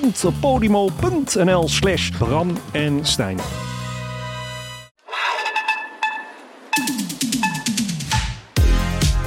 www.podimo.nl slash Bram en Stijn.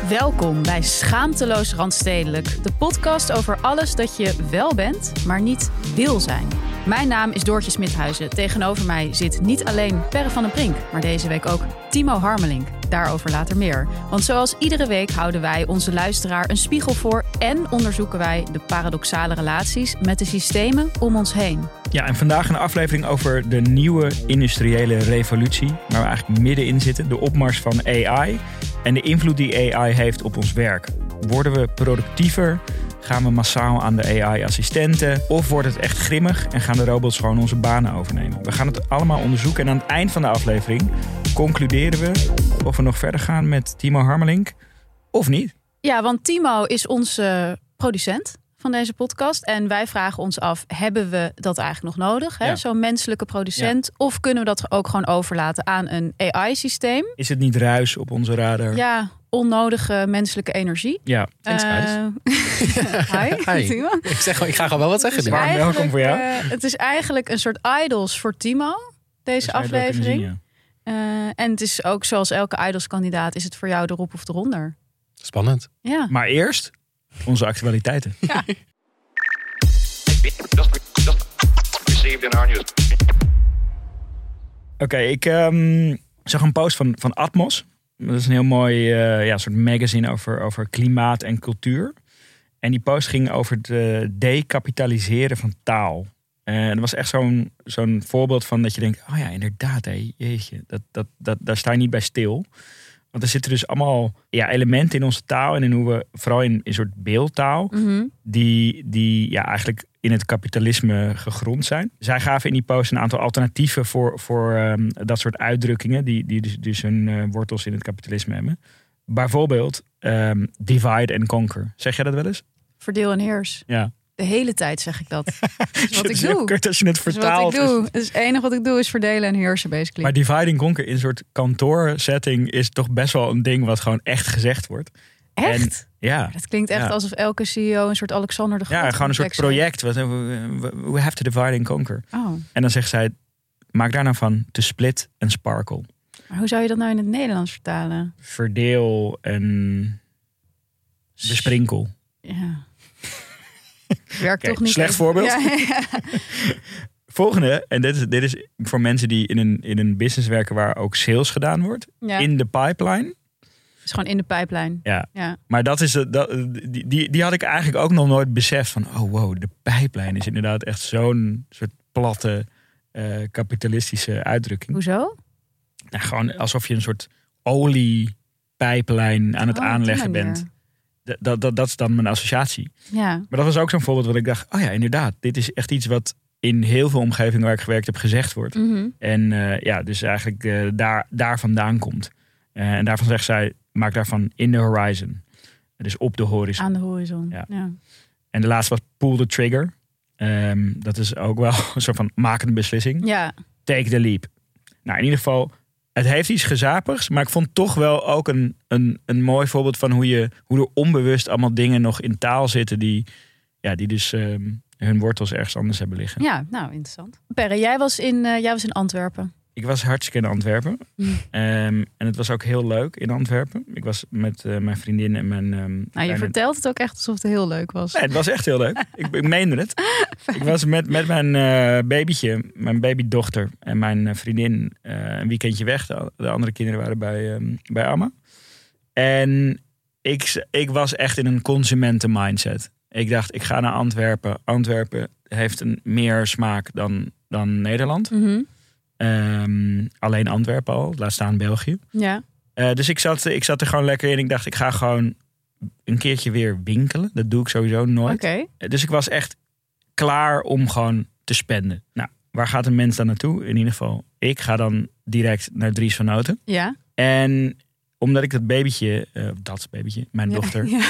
Welkom bij Schaamteloos Randstedelijk, de podcast over alles dat je wel bent, maar niet wil zijn. Mijn naam is Doortje Smithuizen. Tegenover mij zit niet alleen Perre van den Brink, maar deze week ook Timo Harmelink. Daarover later meer. Want zoals iedere week houden wij onze luisteraar een spiegel voor en onderzoeken wij de paradoxale relaties met de systemen om ons heen. Ja, en vandaag een aflevering over de nieuwe industriële revolutie, waar we eigenlijk middenin zitten, de opmars van AI en de invloed die AI heeft op ons werk. Worden we productiever? Gaan we massaal aan de AI-assistenten? Of wordt het echt grimmig en gaan de robots gewoon onze banen overnemen? We gaan het allemaal onderzoeken en aan het eind van de aflevering concluderen we of we nog verder gaan met Timo Harmelink of niet. Ja, want Timo is onze producent van deze podcast. En wij vragen ons af, hebben we dat eigenlijk nog nodig? hè? Ja. Zo'n menselijke producent? Of kunnen we dat ook gewoon overlaten aan een AI-systeem? Is het niet ruis op onze radar? Ja, onnodige menselijke energie. Ja. Thanks. Eh, hi, Hi. Timo. Ik, zeg, ik ga gewoon wel wat zeggen. Het is nu. Warm eigenlijk, welkom voor jou. eh, het is eigenlijk een soort idols voor Timo, deze aflevering. zien, ja. Eh, en het is ook zoals elke idolskandidaat, is het voor jou erop of eronder. Spannend. Ja. Maar eerst onze actualiteiten. news. Oké, ik ehm, zag een post van, van Atmos. Dat is een heel mooi eh, ja, soort magazine over, over klimaat en cultuur. En die post ging over het eh, decapitaliseren van taal. En dat was echt zo'n zo'n voorbeeld van dat je denkt... oh ja, inderdaad, hé, jeetje, dat, dat, dat, daar sta je niet bij stil. Want er zitten dus allemaal ja, elementen in onze taal... en in hoe we, vooral in een soort beeldtaal Mhm. die, die ja, eigenlijk in het kapitalisme gegrond zijn. Zij gaven in die post een aantal alternatieven voor, voor ehm, dat soort uitdrukkingen, die, die dus, dus hun eh, wortels in het kapitalisme hebben. Bijvoorbeeld ehm, divide and conquer. Zeg jij dat wel eens? Verdeel en heers. Ja. De hele tijd zeg ik dat. Dat is wat ik doe. kut als je het Dat is wat vertaalt. ik doe. Het, is het enige wat ik doe is verdelen en heersen, basically. Maar divide and conquer in een soort kantoorsetting is toch best wel een ding wat gewoon echt gezegd wordt. echt? En, ja. Dat klinkt echt Ja. alsof elke CEO een soort Alexander de Groot Ja, gewoon een soort project. Wat, we, we have to divide and conquer. Oh, En dan zegt zij, maak daar nou van to split and sparkle. maar hoe zou je dat nou in het Nederlands vertalen? verdeel en besprinkel. Ja. Werkt toch niet. slecht even- voorbeeld. Ja, ja. Volgende, en dit is, dit is voor mensen die in een, in een business werken waar ook sales gedaan wordt. Ja. In de pipeline. Is gewoon in de pijplijn. Ja. Ja. Maar dat is, het- dat, die, die, die had ik eigenlijk ook nog nooit beseft van, oh wow, de pijplijn is inderdaad echt zo'n soort platte eh, kapitalistische uitdrukking. Hoezo? Nou, gewoon alsof je een soort oliepijplijn aan het Oh, aanleggen bent. Dat, dat, dat, is dan mijn associatie. Ja. Maar dat was ook zo'n voorbeeld wat ik dacht, oh ja, inderdaad, dit is echt iets wat in heel veel omgevingen waar ik gewerkt heb gezegd wordt. Mhm. En eh, ja, dus eigenlijk eh, daar, daar vandaan komt. Eh, en daarvan zegt zij, maak daarvan in the horizon. Dus op de horizon. Aan de horizon. Ja. Ja. En de laatste was pull the trigger. Ehm, dat is ook wel een soort van maak een beslissing. ja. Take the leap. Nou, in ieder geval, het heeft iets gezapigs. Maar ik vond toch wel ook een, een, een mooi voorbeeld van hoe, je, hoe er onbewust allemaal dingen nog in taal zitten. Die, ja, die dus ehm, hun wortels ergens anders hebben liggen. Ja, nou interessant. Perre, jij was in, eh, jij was in Antwerpen. Ik was hartstikke in Antwerpen. Ehm, en het was ook heel leuk in Antwerpen. Ik was met eh, mijn vriendin en mijn... ehm, Nou, je kleine- vertelt het ook echt alsof het heel leuk was. Nee, het was echt heel leuk. ik, ik meende het. Ik was met, met mijn eh, babytje, mijn babydochter en mijn eh, vriendin een weekendje weg. De, de andere kinderen waren bij, ehm, bij Amma. En ik, ik was echt in een consumenten mindset. Ik dacht, ik ga naar Antwerpen. Antwerpen heeft een meer smaak dan, dan Nederland. Mhm. Ehm, alleen Antwerpen al, laat staan België. Ja. Eh, dus ik zat, ik zat er gewoon lekker in. Ik dacht, ik ga gewoon een keertje weer winkelen. Dat doe ik sowieso nooit. Oké. Dus ik was echt klaar om gewoon te spenden. Nou, waar gaat een mens dan naartoe? In ieder geval, ik ga dan direct naar Dries van Noten. Ja. En omdat ik dat babytje, eh, dat babytje, mijn dochter, Ja.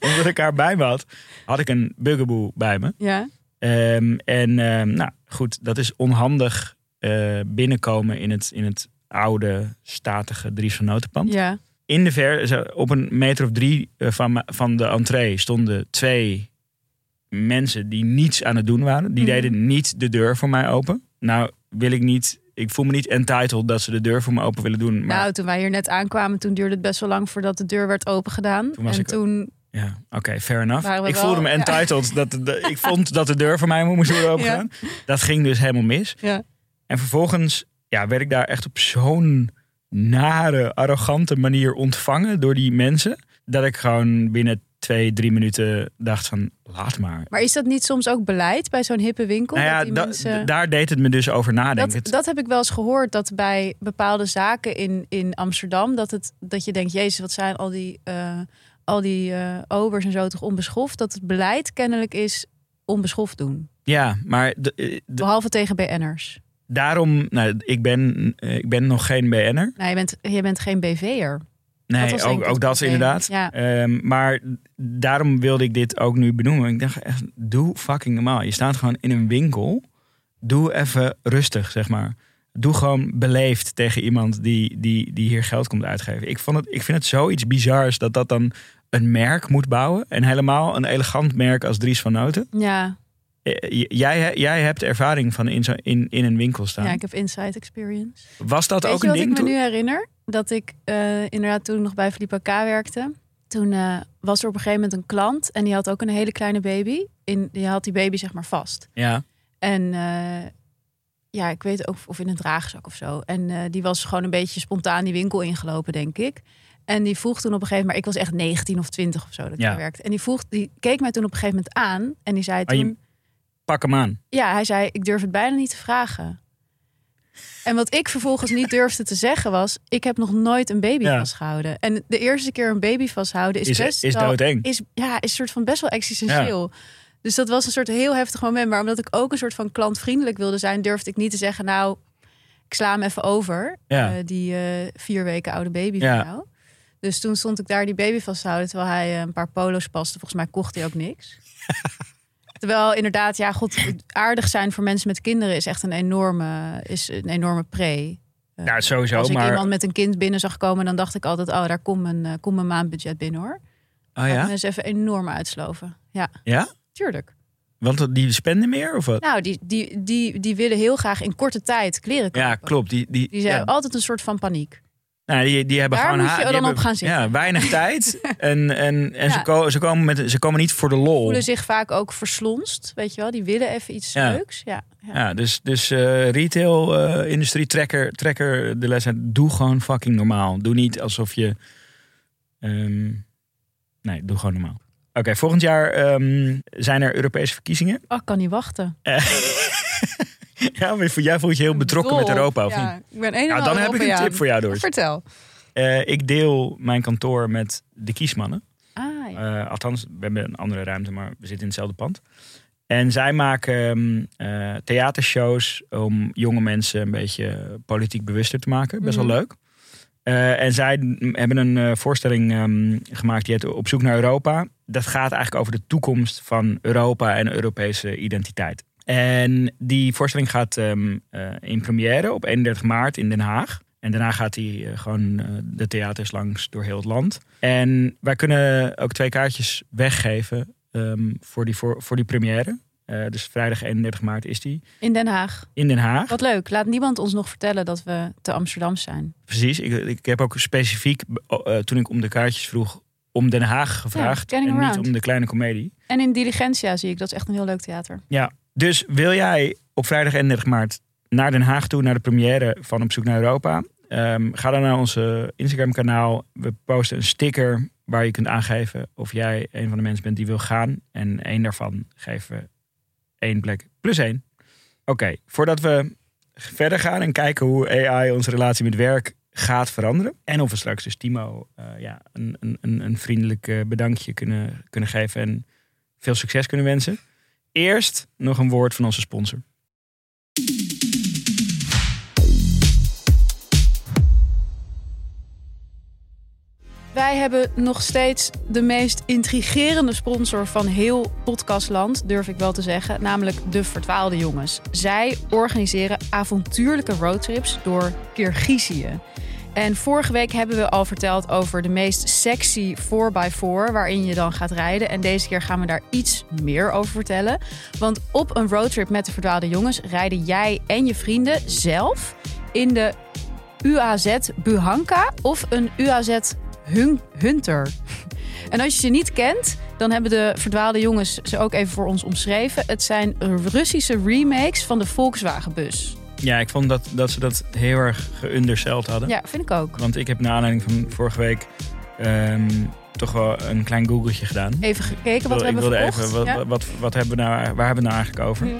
omdat ik haar bij me had, had ik een bugaboo bij me. Ja. Ehm, en ehm, nou goed, dat is onhandig eh, binnenkomen in het, in het oude, statige Dries van Notenpand. Ja. In de ver, op een meter of drie eh, van, van de entree stonden twee mensen die niets aan het doen waren. Die Mhm. deden niet de deur voor mij open. Nou wil ik niet, ik voel me niet entitled dat ze de deur voor me open willen doen. Maar Nou, toen wij hier net aankwamen, toen duurde het best wel lang voordat de deur werd opengedaan. Toen en ik- toen, ja, oké, fair enough. We Ik wel- voelde me ja. entitled. Dat de, ik vond dat de deur voor mij moest worden opengegaan. Dat ging dus helemaal mis. Ja. En vervolgens ja, werd ik daar echt op zo'n nare, arrogante manier ontvangen door die mensen. Dat ik gewoon binnen twee, drie minuten dacht van, laat maar. maar is dat niet soms ook beleid bij zo'n hippe winkel? Nou ja, dat die da- mensen... daar deed het me dus over nadenken. Dat, dat heb ik wel eens gehoord, dat bij bepaalde zaken in, in Amsterdam, dat, het, dat je denkt, jezus, wat zijn al die, eh, al die eh, obers en zo toch onbeschoft? Dat het beleid kennelijk is onbeschoft doen. ja, maar de- de- Behalve tegen BN'ers. daarom, nou, ik, ben, eh, ik ben nog geen BN'er. Nou, je bent, je bent geen BV'er. Nee, ook, ook dat probleem. inderdaad. Ja. Ehm, maar daarom wilde ik dit ook nu benoemen. Ik dacht echt, doe fucking normaal. Je staat gewoon in een winkel. Doe even rustig, zeg maar. Doe gewoon beleefd tegen iemand die, die, die hier geld komt uitgeven. Ik, vond het, ik vind het zoiets bizars dat dat dan een merk moet bouwen. En helemaal een elegant merk als Dries van Noten. Ja, Eh, Jij, jij hebt ervaring van in, zo, in, in een winkel staan. ja, ik heb inside experience. Was dat Weet ook een wat ding ik me nu herinner? Dat ik eh, inderdaad toen nog bij Philippa K werkte. Toen eh, was er op een gegeven moment een klant. En die had ook een hele kleine baby. In, die had die baby zeg maar vast. Ja, En ja, ik weet ook of in een draagzak of zo. En die was gewoon een beetje spontaan die winkel ingelopen, denk ik. En die vroeg toen op een gegeven moment, ik was echt 19 of 20 of zo dat Ja. werkte. En die vroeg, die keek mij toen op een gegeven moment aan. En die zei Ah, je- toen, pak hem aan. ja, hij zei, ik durf het bijna niet te vragen. En wat ik vervolgens niet durfde te zeggen was, ik heb nog nooit een baby Ja. vastgehouden. En de eerste keer een baby vasthouden is, Is, best is wel, doodeng. is, ja, is soort van best wel existentieel. Dus dat was een soort heel heftig moment. Maar omdat ik ook een soort van klantvriendelijk wilde zijn, durfde ik niet te zeggen, nou, ik sla hem even over. Ja. eh, die eh, vier weken oude baby Ja. van jou. Dus toen stond ik daar die baby vasthouden, terwijl hij eh, een paar polo's paste. Volgens mij kocht hij ook niks. Terwijl inderdaad, ja, god, aardig zijn voor mensen met kinderen is echt een enorme, is een enorme pre. Eh, Ja, sowieso. Als ik maar, iemand met een kind binnen zag komen, dan dacht ik altijd, oh, daar komt mijn, eh, komt mijn maandbudget binnen hoor. oh ja? me eens even enorm uitsloven. Ja, Ja? tuurlijk. Want die spenden meer of wat? Nou, die, die, die, die willen heel graag in korte tijd kleren kopen. Ja, klopt. Die, die, Die zijn ja. altijd een soort van paniek. Nou, die, die hebben Daar gewoon moet je dan op gaan zitten. Ja, weinig tijd. En, en, en ze, ko- ze, komen met, ze komen niet voor de lol. Voelen zich vaak ook verslonst, weet je wel. Die willen even iets Ja. leuks. Ja, ja. Ja, dus, dus eh, retail, eh, industrie, trekker, trekker de les uit. Doe gewoon fucking normaal. Doe niet alsof je... ehm, nee, doe gewoon normaal. Oké, volgend jaar ehm, zijn er Europese verkiezingen. Oh, ik kan niet wachten. Ja, maar voor- jij voelt je heel betrokken met. Europa, of ja, niet? Ik ben een Nou, dan heb ik een tip voor jou, Doris. Vertel. Eh, ik deel mijn kantoor met de kiesmannen. Ah, ja. Eh, althans, we hebben een andere ruimte, maar we zitten in hetzelfde pand. En zij maken ehm, eh, theatershows om jonge mensen een beetje politiek bewuster te maken. Best Mhm. wel leuk. Eh, en zij hebben een voorstelling ehm, gemaakt die heet Op zoek naar Europa. Dat gaat eigenlijk over de toekomst van Europa en Europese identiteit. En die voorstelling gaat eh, in première op 31 maart in Den Haag. En daarna gaat hij eh, gewoon eh, de theaters langs door heel het land. En wij kunnen ook twee kaartjes weggeven ehm, voor, die, voor, voor die première. Dus vrijdag 31 maart is die. In Den Haag. In Den Haag. Wat leuk. Laat niemand ons nog vertellen dat we te Amsterdam zijn. Precies. Ik, ik heb ook specifiek, toen ik om de kaartjes vroeg, om Den Haag gevraagd. En niet om de kleine komedie. En in Diligentia zie ik. Dat is echt een heel leuk theater. Ja, dus wil jij op vrijdag 31 maart naar Den Haag toe, naar de première van Op zoek naar Europa? Ehm, ga dan naar onze Instagram kanaal. We posten een sticker waar je kunt aangeven of jij een van de mensen bent die wil gaan. En één daarvan geven we één plek plus één. Oké, voordat we verder gaan en kijken hoe AI onze relatie met werk gaat veranderen. En of we straks dus Timo eh, ja, een, een, een, een vriendelijk eh, bedankje kunnen, kunnen geven en veel succes kunnen wensen. Eerst nog een woord van onze sponsor. Wij hebben nog steeds de meest intrigerende sponsor van heel podcastland, durf ik wel te zeggen, namelijk de Verdwaalde Jongens. Zij organiseren avontuurlijke roadtrips door Kirgizië. En vorige week hebben we al verteld over de meest sexy 4x4 waarin je dan gaat rijden. En deze keer gaan we daar iets meer over vertellen. Want op een roadtrip met de Verdwaalde Jongens rijden jij en je vrienden zelf in de UAZ Buhanka of een UAZ Hun- Hunter. En als je ze niet kent, dan hebben de verdwaalde jongens ze ook even voor ons omschreven. Het zijn Russische remakes van de Volkswagen-bus. Ja, ik vond dat, dat ze dat heel erg geunderceld hadden. Ja, vind ik ook. Want ik heb naar aanleiding van vorige week ehm, toch wel een klein googeltje gedaan. Even gekeken wat ik we hebben wilde verkocht. even, wat, Ja. wat, wat, wat hebben we nou, waar hebben we nou eigenlijk over? Ja.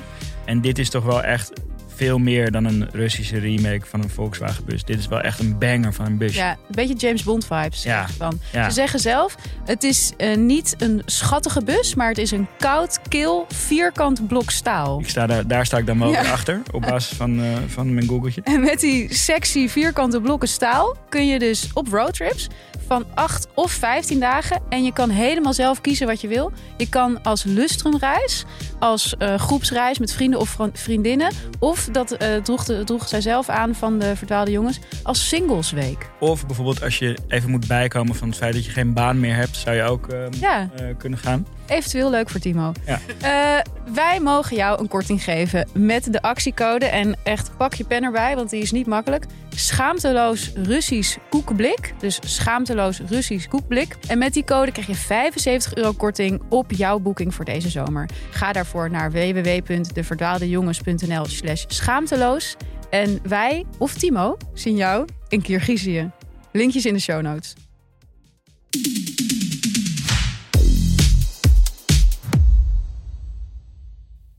En dit is toch wel echt veel meer dan een Russische remake van een Volkswagen bus. Dit is wel echt een banger van een busje. Ja, een beetje James Bond vibes. Ja. Van. Ja. Ze zeggen zelf, het is eh, niet een schattige bus, maar het is een koud, kil, vierkant blok staal. Ik sta daar, daar sta ik dan wel Ja. weer achter, op basis van, eh, van mijn googeltje. En met die sexy vierkante blokken staal kun je dus op roadtrips van 8 of 15 dagen. En je kan helemaal zelf kiezen wat je wil. Je kan als lustrumreis, als eh, groepsreis met vrienden of vri- vriendinnen. Of dat eh, droeg, de, droeg zij zelf aan van de verdwaalde jongens als singlesweek. Of bijvoorbeeld als je even moet bijkomen van het feit dat je geen baan meer hebt, zou je ook ehm, Ja. eh, kunnen gaan. Eventueel leuk voor Timo. Ja. Eh, wij mogen jou een korting geven met de actiecode. En echt pak je pen erbij, want die is niet makkelijk. Schaamteloos Russisch koekblik. Dus schaamteloos Russisch koekblik. En met die code krijg je 75 euro korting op jouw boeking voor deze zomer. Ga daarvoor naar www.deverdwaaldejongens.nl slash schaamteloos. En wij, of Timo, zien jou in Kirgizië. Linkjes in de show notes.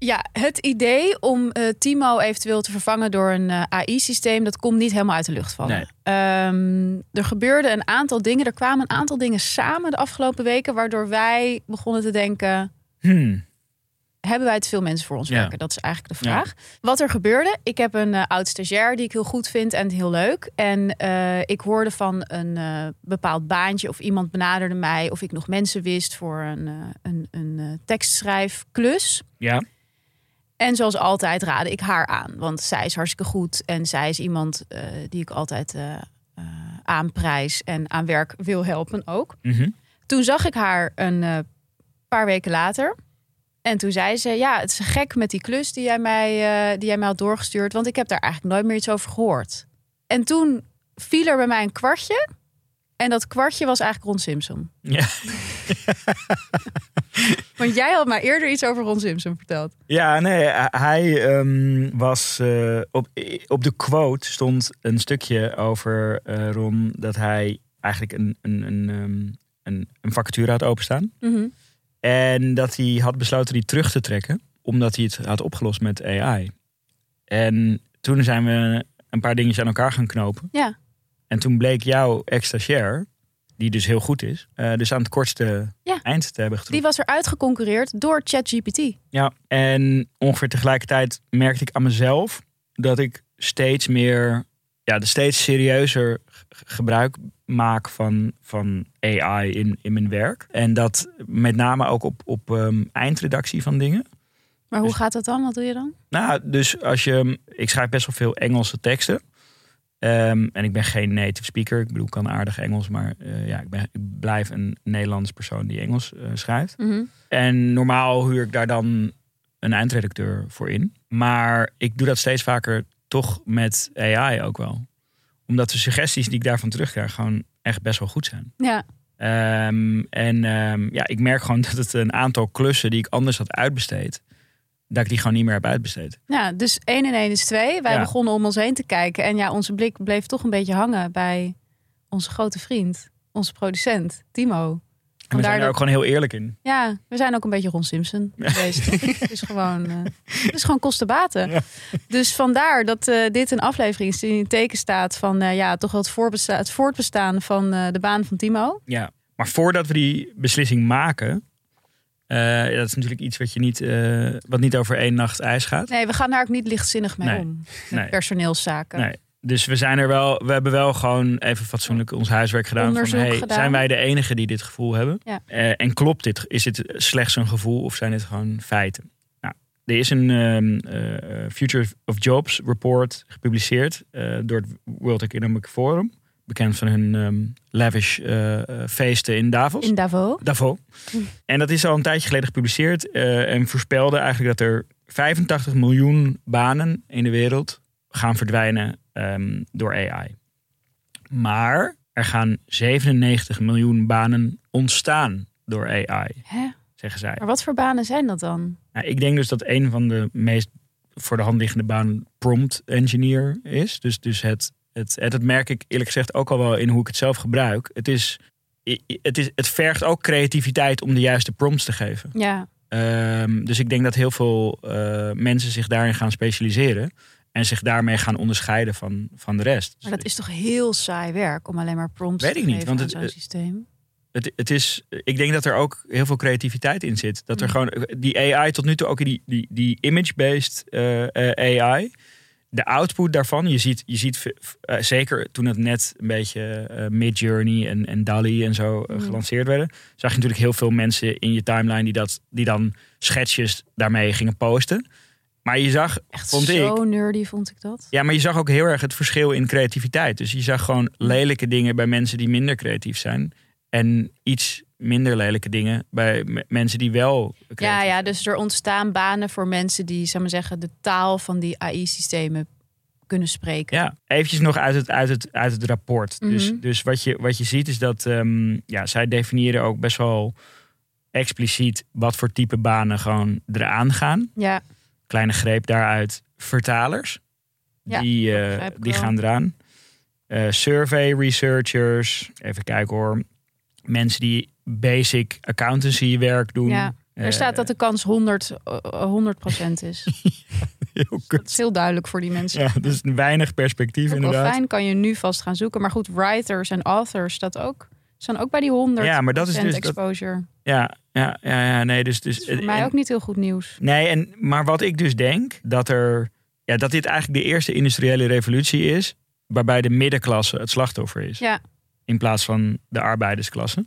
Ja, het idee om eh, Timo eventueel te vervangen door een eh, AI-systeem, dat komt niet helemaal uit de lucht vallen. Nee. Ehm, er gebeurden een aantal dingen, er kwamen een aantal dingen samen de afgelopen weken, waardoor wij begonnen te denken: Hmm. hebben wij te veel mensen voor ons Ja. werken? Dat is eigenlijk de Ja. vraag. Wat er gebeurde, ik heb een eh, oud stagiair die ik heel goed vind en heel leuk. En ik hoorde van een bepaald baantje of iemand benaderde mij of ik nog mensen wist voor een, een, een tekstschrijfklus. Ja, En zoals altijd raadde ik haar aan. Want zij is hartstikke goed. En zij is iemand eh, die ik altijd eh, eh, aanprijs en aan werk wil helpen ook. Mhm. Toen zag ik haar een paar weken later. En toen zei ze: Ja, het is gek met die klus die jij, mij, die jij mij had doorgestuurd. Want ik heb daar eigenlijk nooit meer iets over gehoord. En toen viel er bij mij een kwartje. En dat kwartje was eigenlijk Ron Simpson. ja. Want jij had mij eerder iets over Ron Simpson verteld. Ja, nee, hij ehm, was eh, op, op de quote stond een stukje over eh, Ron dat hij eigenlijk een, een, een, ehm, een, een vacature had openstaan. Mhm. En dat hij had besloten die terug te trekken, omdat hij het had opgelost met AI. En toen zijn we een paar dingetjes aan elkaar gaan knopen. Ja. En toen bleek jouw ex-stagiair, die dus heel goed is, eh, dus aan het kortste Ja. eind te hebben getrokken. Die was er uitgeconcureerd door ChatGPT. Ja, en ongeveer tegelijkertijd merkte ik aan mezelf dat ik steeds meer, ja, de steeds serieuzer gebruik maak van, van AI in, in mijn werk. En dat met name ook op, op ehm, eindredactie van dingen. Maar hoe Dus- gaat dat dan? Wat doe je dan? Nou, dus als je, ik schrijf best wel veel Engelse teksten. Ehm, en ik ben geen native speaker. Ik bedoel, ik kan aardig Engels, maar eh, ja, ik, ben, ik blijf een Nederlands persoon die Engels eh, schrijft. En normaal huur ik daar dan een eindredacteur voor in. Maar ik doe dat steeds vaker toch met AI ook wel. Omdat de suggesties die ik daarvan terugkrijg gewoon echt best wel goed zijn. Ja, Ehm, en ehm, ja, ik merk gewoon dat het een aantal klussen die ik anders had uitbesteed, dat ik die gewoon niet meer heb uitbesteed. ja, dus 1 en 1 is 2. Wij Ja. begonnen om ons heen te kijken. En ja, onze blik bleef toch een beetje hangen bij onze grote vriend. Onze producent, Timo. En we zijn er dat- ook gewoon heel eerlijk in. Ja, we zijn ook een beetje Ron Simpson geweest. het is gewoon, het is gewoon kosten baten. Ja. Dus vandaar dat eh, dit een aflevering is die in het teken staat van eh, ja, toch wel het, voorbesta- het voortbestaan van de baan van Timo. Ja. Maar voordat we die beslissing maken, ja, dat is natuurlijk iets wat, je niet, eh, wat niet over één nacht ijs gaat. Nee, we gaan daar ook niet lichtzinnig mee Nee. om. Met Nee. personeelszaken. Nee. Dus we zijn er wel, we hebben wel gewoon even fatsoenlijk ons huiswerk gedaan. Onderzoek van, hey, gedaan. Zijn wij de enigen die dit gevoel hebben? Ja. Eh, en klopt dit? Is dit slechts een gevoel of zijn dit gewoon feiten? Nou, er is een ehm, eh, Future of Jobs report gepubliceerd door het World Economic Forum. Bekend van hun ehm, lavish eh, eh, feesten in Davos. In Davos. Davos. En dat is al een tijdje geleden gepubliceerd. eh, en voorspelde eigenlijk dat er 85 miljoen banen in de wereld gaan verdwijnen ehm, door AI. Maar er gaan 97 miljoen banen ontstaan door AI, Hè? zeggen zij. Maar wat voor banen zijn dat dan? Nou, ik denk dus dat een van de meest voor de hand liggende banen prompt engineer is. Dus, dus het, het, het, dat merk ik eerlijk gezegd ook al wel in hoe ik het zelf gebruik. Het, is, het, is, het vergt ook creativiteit om de juiste prompts te geven. Ja, Ehm, dus ik denk dat heel veel eh, mensen zich daarin gaan specialiseren. En zich daarmee gaan onderscheiden van, van de rest. maar dat is toch heel saai werk om alleen maar prompts Weet te ik niet, geven want het- zo'n het- systeem. het, het is, ik denk dat er ook heel veel creativiteit in zit. Dat er Mm. gewoon die AI tot nu toe ook die, die, die image-based eh, eh, AI. De output daarvan, je ziet, je ziet eh, zeker toen het net een beetje eh Midjourney en, en DALI en zo eh, Mm. gelanceerd werden, zag je natuurlijk heel veel mensen in je timeline die, dat, die dan sketches daarmee gingen posten. Maar je zag, Echt vond zo ik, nerdy vond ik dat. ja, maar je zag ook heel erg het verschil in creativiteit. Dus je zag gewoon lelijke dingen bij mensen die minder creatief zijn. En iets minder lelijke dingen bij mensen die wel Ja, ja, dus er ontstaan banen voor mensen die, zou maar zeggen, de taal van die AI-systemen kunnen spreken. Ja, eventjes nog uit het, uit het, uit het rapport. Dus, Mhm. dus wat, je, wat je ziet is dat ehm, ja, zij definiëren ook best wel expliciet wat voor type banen gewoon eraan gaan. Ja, Kleine greep daaruit, vertalers. Ja, die, eh, die gaan eraan. Eh, survey researchers, even kijken hoor. Mensen die basic accountancy werk doen. Ja, er Eh, staat dat de kans 100, eh, 100% is. heel Dat is heel duidelijk voor die mensen. Ja, dus weinig perspectief ook wel inderdaad. fijn, kan je nu vast gaan zoeken. Maar goed, writers en authors staat ook, staan ook bij die 100% Ja, maar dat is dus dat- exposure. Ja, ja, ja, ja, nee, dus, dus Dat is voor mij en- ook niet heel goed nieuws. Nee, en, maar wat ik dus denk, dat, er, ja, dat dit eigenlijk de eerste industriële revolutie is, waarbij de middenklasse het slachtoffer is, Ja, in plaats van de arbeidersklasse.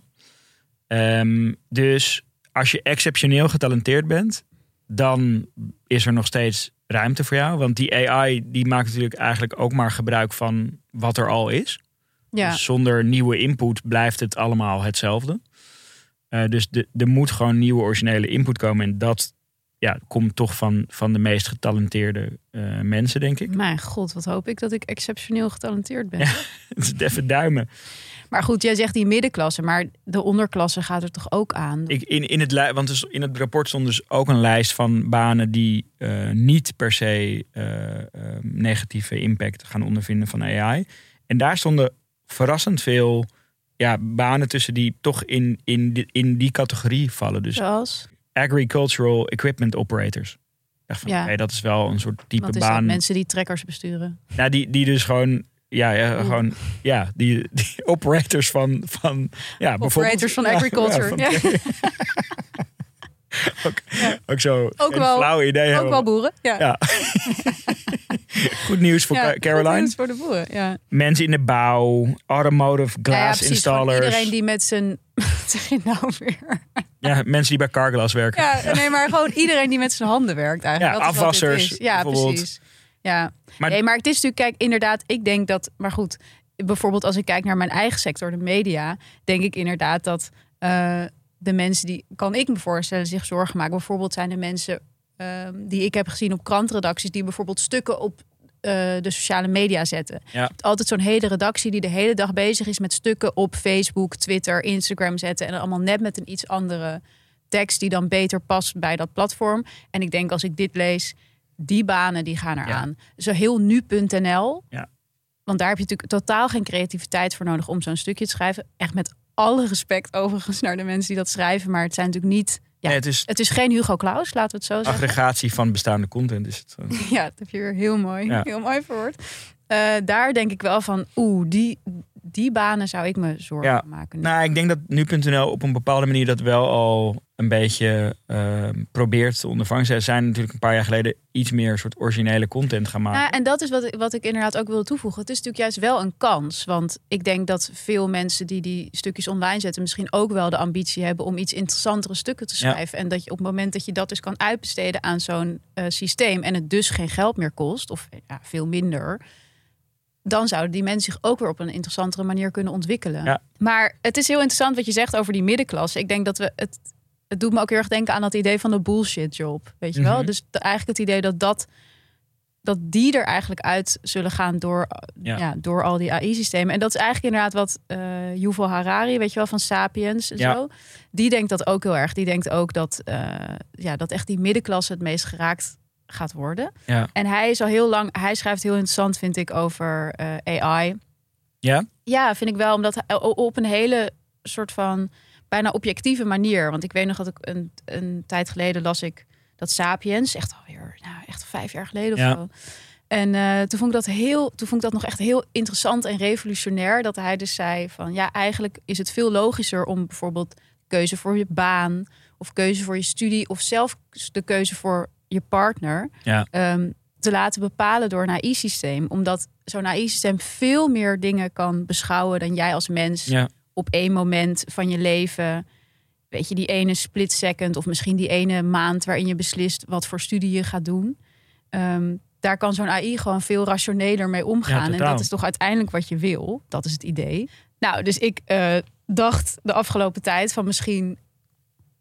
Ehm, dus als je exceptioneel getalenteerd bent, dan is er nog steeds ruimte voor jou. Want die AI die maakt natuurlijk eigenlijk ook maar gebruik van wat er al is. ja. Dus zonder nieuwe input blijft het allemaal hetzelfde. Eh, dus de, er moet gewoon nieuwe originele input komen. En dat ja, komt toch van, van de meest getalenteerde eh, mensen, denk ik. Mijn god, wat hoop ik dat ik exceptioneel getalenteerd ben. Ja. Het is even duimen. Maar goed, jij zegt die middenklasse, maar de onderklasse gaat er toch ook aan? Ik, in, in, het, want dus in het rapport stond dus ook een lijst van banen die eh, niet per se eh, eh, negatieve impact gaan ondervinden van AI. En daar stonden verrassend veel ja, banen tussen die toch in, in, die, in die categorie vallen. Dus Zoals? agricultural equipment operators. Van, Ja. dat is wel een soort type Wat is dat? baan. Mensen die trekkers besturen. Nou, die, die dus gewoon, ja, ja Oeh. gewoon, ja, die, die operators van, van ja. Operators van Ja, agriculture. van- Ja, ook, ook zo, Ook wel- flauw idee Ook hebben. wel boeren. Ja. Ja. Goed nieuws voor Caroline. goed nieuws voor de boeren. Ja. Mensen in de bouw, automotive ja, glass installers. iedereen die met zijn. Wat zeg je nou weer? Ja, mensen die bij Carglass werken. Ja, nee, maar gewoon iedereen die met zijn handen werkt eigenlijk. Ja, Dat is wat dit afwassers is. Ja, bijvoorbeeld. precies. Ja. Maar- nee, maar het is natuurlijk, kijk, inderdaad, ik denk dat, maar goed, bijvoorbeeld als ik kijk naar mijn eigen sector, de media, denk ik inderdaad dat eh, de mensen die, kan ik me voorstellen, zich zorgen maken. Bijvoorbeeld zijn de mensen ehm, die ik heb gezien op krantredacties, die bijvoorbeeld stukken op eh, de sociale media zetten. Ja. Altijd zo'n hele redactie die de hele dag bezig is met stukken op Facebook, Twitter, Instagram zetten. En dan allemaal net met een iets andere tekst die dan beter past bij dat platform. En ik denk als ik dit lees, die banen die gaan eraan. Zo heel nu.nl. Ja. Want daar heb je natuurlijk totaal geen creativiteit voor nodig om zo'n stukje te schrijven. Echt met alle respect overigens naar de mensen die dat schrijven. Maar het zijn natuurlijk niet... Ja, Nee, het is het is geen Hugo Claus, laten we het zo zeggen. aggregatie van bestaande content. Is het gewoon. Ja, dat heb je weer heel mooi, Ja. heel mooi verwoord. Eh, daar denk ik wel van, oeh, die, die banen zou ik me zorgen Ja. maken. Nou, ik denk dat nu.nl op een bepaalde manier dat wel al een beetje eh, probeert te ondervangen. Ze zijn natuurlijk een paar jaar geleden iets meer soort originele content gaan maken. Nou, en dat is wat, ik- wat ik inderdaad ook wil toevoegen. Het is natuurlijk juist wel een kans. Want ik denk dat veel mensen die die stukjes online zetten... misschien ook wel de ambitie hebben om iets interessantere stukken te Ja. schrijven. En dat je op het moment dat je dat dus kan uitbesteden aan zo'n eh, systeem... en het dus geen geld meer kost, of ja, veel minder... dan zouden die mensen zich ook weer op een interessantere manier kunnen ontwikkelen. Ja. Maar het is heel interessant wat je zegt over die middenklasse. Ik denk dat we het... Het doet me ook heel erg denken aan dat idee van de bullshit job. Weet je wel? Mhm. Dus de- eigenlijk het idee dat dat dat die er eigenlijk uit zullen gaan door, Ja. ja. door al die AI-systemen. En dat is eigenlijk inderdaad wat eh Yuval Harari, weet je wel, van Sapiens en Ja. zo. Die denkt dat ook heel erg. Die denkt ook dat, eh, ja, dat echt die middenklasse het meest geraakt gaat worden. Ja. En hij is al heel lang, hij schrijft heel interessant, vind ik, over eh, AI. Ja? Ja, vind ik wel, omdat hij op een hele soort van bijna objectieve manier. Want ik weet nog dat ik een, een tijd geleden las ik dat Sapiens, echt alweer, nou, echt vijf jaar geleden of Ja. zo. En eh, toen vond ik dat heel, toen vond ik dat nog echt heel interessant en revolutionair. Dat hij dus zei van ja, eigenlijk is het veel logischer om bijvoorbeeld keuze voor je baan of keuze voor je studie of zelf de keuze voor je partner Ja. ehm, te laten bepalen door een AI-systeem. Omdat zo'n AI-systeem veel meer dingen kan beschouwen dan jij als mens Ja. op één moment van je leven. Weet je, die ene split second of misschien die ene maand waarin je beslist wat voor studie je gaat doen. Ehm, daar kan zo'n AI gewoon veel rationeler mee omgaan. en dat is toch uiteindelijk wat je wil. Dat is het idee. Nou, dus ik eh, dacht de afgelopen tijd van misschien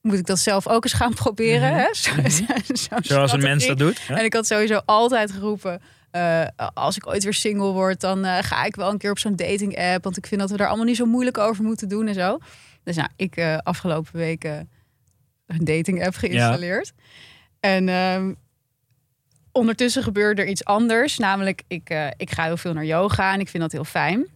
moet ik dat zelf ook eens gaan proberen. Mhm. hè? Zo- Zoals een mens dat doet. Ja? En ik had sowieso altijd geroepen. eh, als ik ooit weer single word, dan eh, ga ik wel een keer op zo'n dating app. Want ik vind dat we daar allemaal niet zo moeilijk over moeten doen en zo. Dus nou, ik eh, afgelopen weken een dating app geïnstalleerd. En ehm, ondertussen gebeurde er iets anders. Namelijk, ik, ik ga heel veel naar yoga en ik vind dat heel fijn.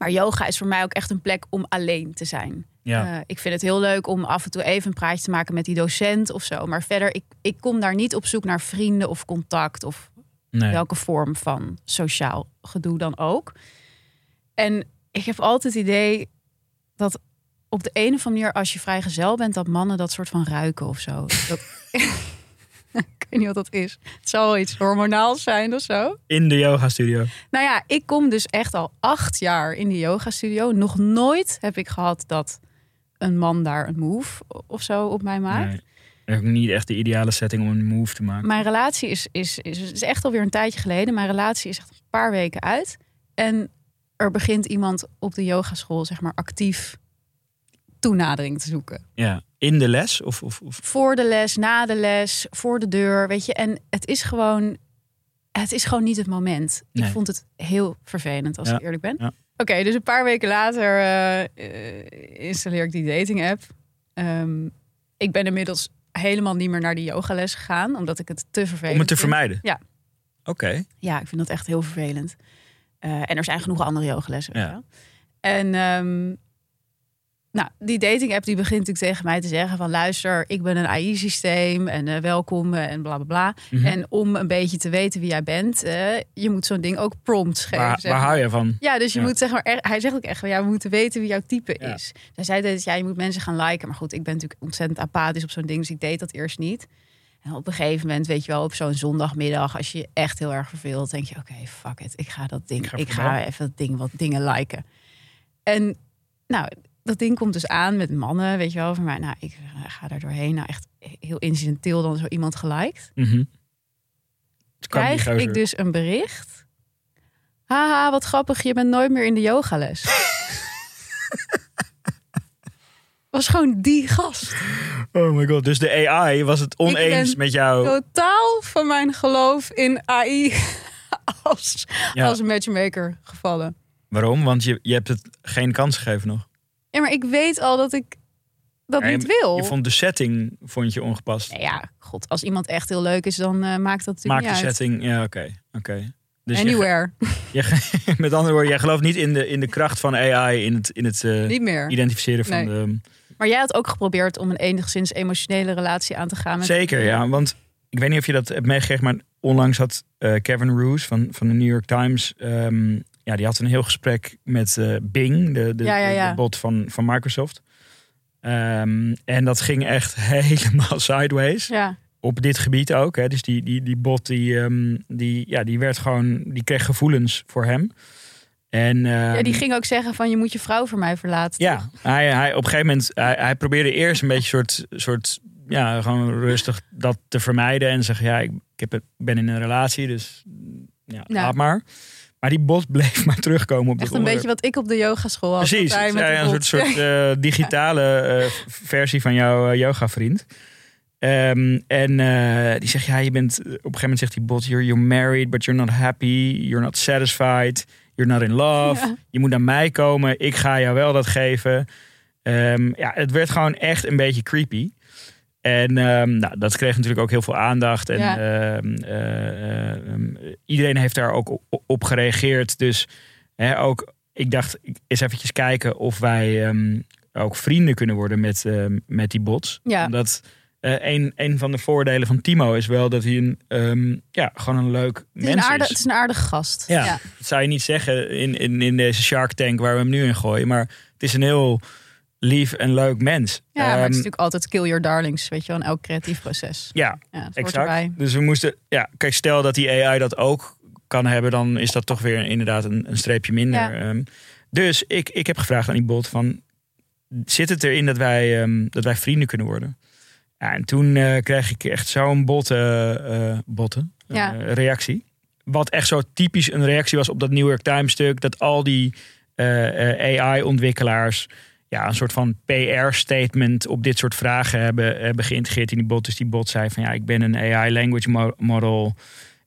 Maar yoga is voor mij ook echt een plek om alleen te zijn. Ja. Eh, ik vind het heel leuk om af en toe even een praatje te maken met die docent of zo. Maar verder, ik, ik kom daar niet op zoek naar vrienden of contact of nee. welke vorm van sociaal gedoe dan ook. En ik heb altijd het idee dat op de een of andere manier, als je vrijgezel bent, dat mannen dat soort van ruiken of zo. Dat, ik weet niet wat dat is. Het zal wel iets hormonaals zijn of zo. In de yoga studio. Nou ja, ik kom dus echt al acht jaar in de yoga studio. Nog nooit heb ik gehad dat een man daar een move of zo op mij maakt. Nee. Ook niet echt de ideale setting om een move te maken. Mijn relatie is, is, is, is echt alweer een tijdje geleden. Mijn relatie is echt een paar weken uit. En er begint iemand op de yogaschool, zeg maar, actief toenadering te zoeken. Ja. In de les? Of, of, of... Voor de les, na de les, voor de deur, weet je. En het is gewoon, het is gewoon niet het moment. Nee. Ik vond het heel vervelend, als Ja, ik eerlijk ben. ja. Oké, dus een paar weken later eh, eh, installeer ik die dating app. Ehm, ik ben inmiddels helemaal niet meer naar die yogales gegaan, omdat ik het te vervelend Om het te vind. vermijden? Ja. Oké. Ja, ik vind dat echt heel vervelend. Eh, en er zijn genoeg andere yogalessen. Ja. En ehm, nou, die dating app die begint natuurlijk tegen mij te zeggen van luister, ik ben een AI-systeem en eh, welkom en bla bla bla. Mhm. En om een beetje te weten wie jij bent, eh, je moet zo'n ding ook prompts geven. Waar, zeg waar hou je van? Ja, dus je Ja. moet zeg maar, er- hij zegt ook echt, van, ja, we moeten weten wie jouw type Ja. is. Zij zei dat ja, je moet mensen gaan liken. Maar goed, ik ben natuurlijk ontzettend apathisch op zo'n ding, dus ik deed dat eerst niet. En op een gegeven moment, weet je wel, op zo'n zondagmiddag, als je je echt heel erg verveelt, denk je, oké, fuck it, ik ga dat ding, Ik ga ik ga, even dat ding, wat dingen liken. En nou, dat ding komt dus aan met mannen, weet je wel, van mij. Nou, ik ga daar doorheen. Nou, echt heel incidenteel dan zo iemand geliked die krijg ik dus een bericht. Haha, wat grappig, je bent nooit meer in de yogales. was gewoon die gast. Oh my god. Dus de AI was het oneens met jou. Totaal van mijn geloof in AI als, Ja. als matchmaker gevallen. Waarom? Want je, je hebt het geen kans gegeven nog. Ja, maar ik weet al dat ik dat Ja, niet wil. Je vond de setting vond je ongepast. Nee, ja, god, als iemand echt heel leuk is, dan eh, maakt dat natuurlijk Maak de uit. setting. Ja, oké. oké. Dus Anywhere. je, met andere woorden, jij gelooft niet in de, in de kracht van AI in het, in het eh, niet meer. identificeren van Nee. de. Maar jij had ook geprobeerd om een enigszins emotionele relatie aan te gaan. Met Zeker, ja. Want ik weet niet of je dat hebt meegekregen, maar onlangs had eh, Kevin Roos van, van de New York Times. ehm, ja, die had een heel gesprek met eh, Bing, de, de, Ja, ja, de- ja. de bot van, van Microsoft. Ehm, en dat ging echt helemaal sideways. Op dit gebied ook. Hè. Dus die, die, die bot die, ehm, die, ja, die werd gewoon, die kreeg gevoelens voor hem. En, ja, die ehm, ging ook zeggen van je moet je vrouw voor mij verlaten. ja, hij, hij, op een gegeven moment, hij, hij probeerde eerst een beetje soort, soort, ja, gewoon rustig dat te vermijden. En zeggen, ja, ik, ik heb, het- ben in een relatie, dus ja, Ja. laat maar. Maar die bot bleef maar terugkomen op dat Echt een beetje wat ik op de yogaschool had. Precies, met ja, de een soort, soort eh, digitale eh, versie van jouw yoga vriend. en eh, die zegt, ja, je bent, op een gegeven moment zegt die bot, you're, you're married, but you're not happy, you're not satisfied, you're not in love. Ja. Je moet naar mij komen, ik ga jou wel dat geven. Ehm, ja, het werd gewoon echt een beetje creepy. En ehm, nou, dat kreeg natuurlijk ook heel veel aandacht. En Ja. ehm, eh, ehm, iedereen heeft daar ook op, op gereageerd. Dus hè, ook, ik dacht, eens eventjes kijken of wij ook vrienden kunnen worden met, met die bots. Ja. Omdat eh, een, een van de voordelen van Timo is wel dat hij een, ehm, ja, gewoon een leuk Het is, mens een aardig, is. het is een aardige gast. Ja. ja. Dat zou je niet zeggen in, in, in deze Shark Tank waar we hem nu in gooien. Maar het is een heel lief en leuk mens. Ja, maar het is Ehm, natuurlijk altijd kill your darlings, weet je wel, in elk creatief proces. ja, exact. Dus we moesten, ja, kijk, stel dat die AI dat ook kan hebben, dan is dat toch weer inderdaad een, een streepje minder. Ja. Ehm, dus ik, ik heb gevraagd aan die bot van, zit het erin dat wij, ehm, dat wij vrienden kunnen worden? Ja, en toen eh, kreeg ik echt zo'n botte, eh, botte eh, reactie. Wat echt zo typisch een reactie was op dat New York Times stuk. Dat al die AI-ontwikkelaars ja, een soort van PR-statement op dit soort vragen hebben, hebben geïntegreerd in die bot. Dus die bot zei van ja, ik ben een AI-language mo- model.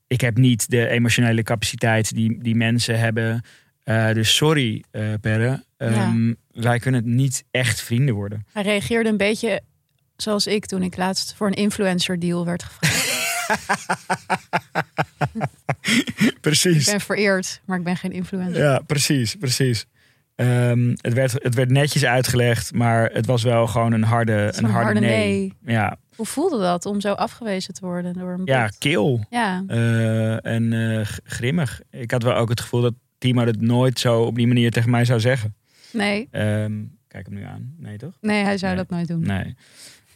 Ik heb niet de emotionele capaciteit die, die mensen hebben. Eh, dus sorry, eh Perre. Ehm, Wij kunnen het niet echt vrienden worden. Hij reageerde een beetje zoals ik toen ik laatst voor een influencer deal werd gevraagd. ik Precies. ben vereerd, maar ik ben geen influencer. Ja, precies, precies. Ehm, het, werd, het werd netjes uitgelegd, maar het was wel gewoon een harde, een harde, harde nee. nee. Ja, Hoe voelde dat om zo afgewezen te worden door een ja, kil. Ja, Eh, en g- grimmig. Ik had wel ook het gevoel dat Timo het nooit zo op die manier tegen mij zou zeggen. nee, Ehm, kijk hem nu aan. Nee, toch? nee, hij zou Nee. dat nooit doen. Nee.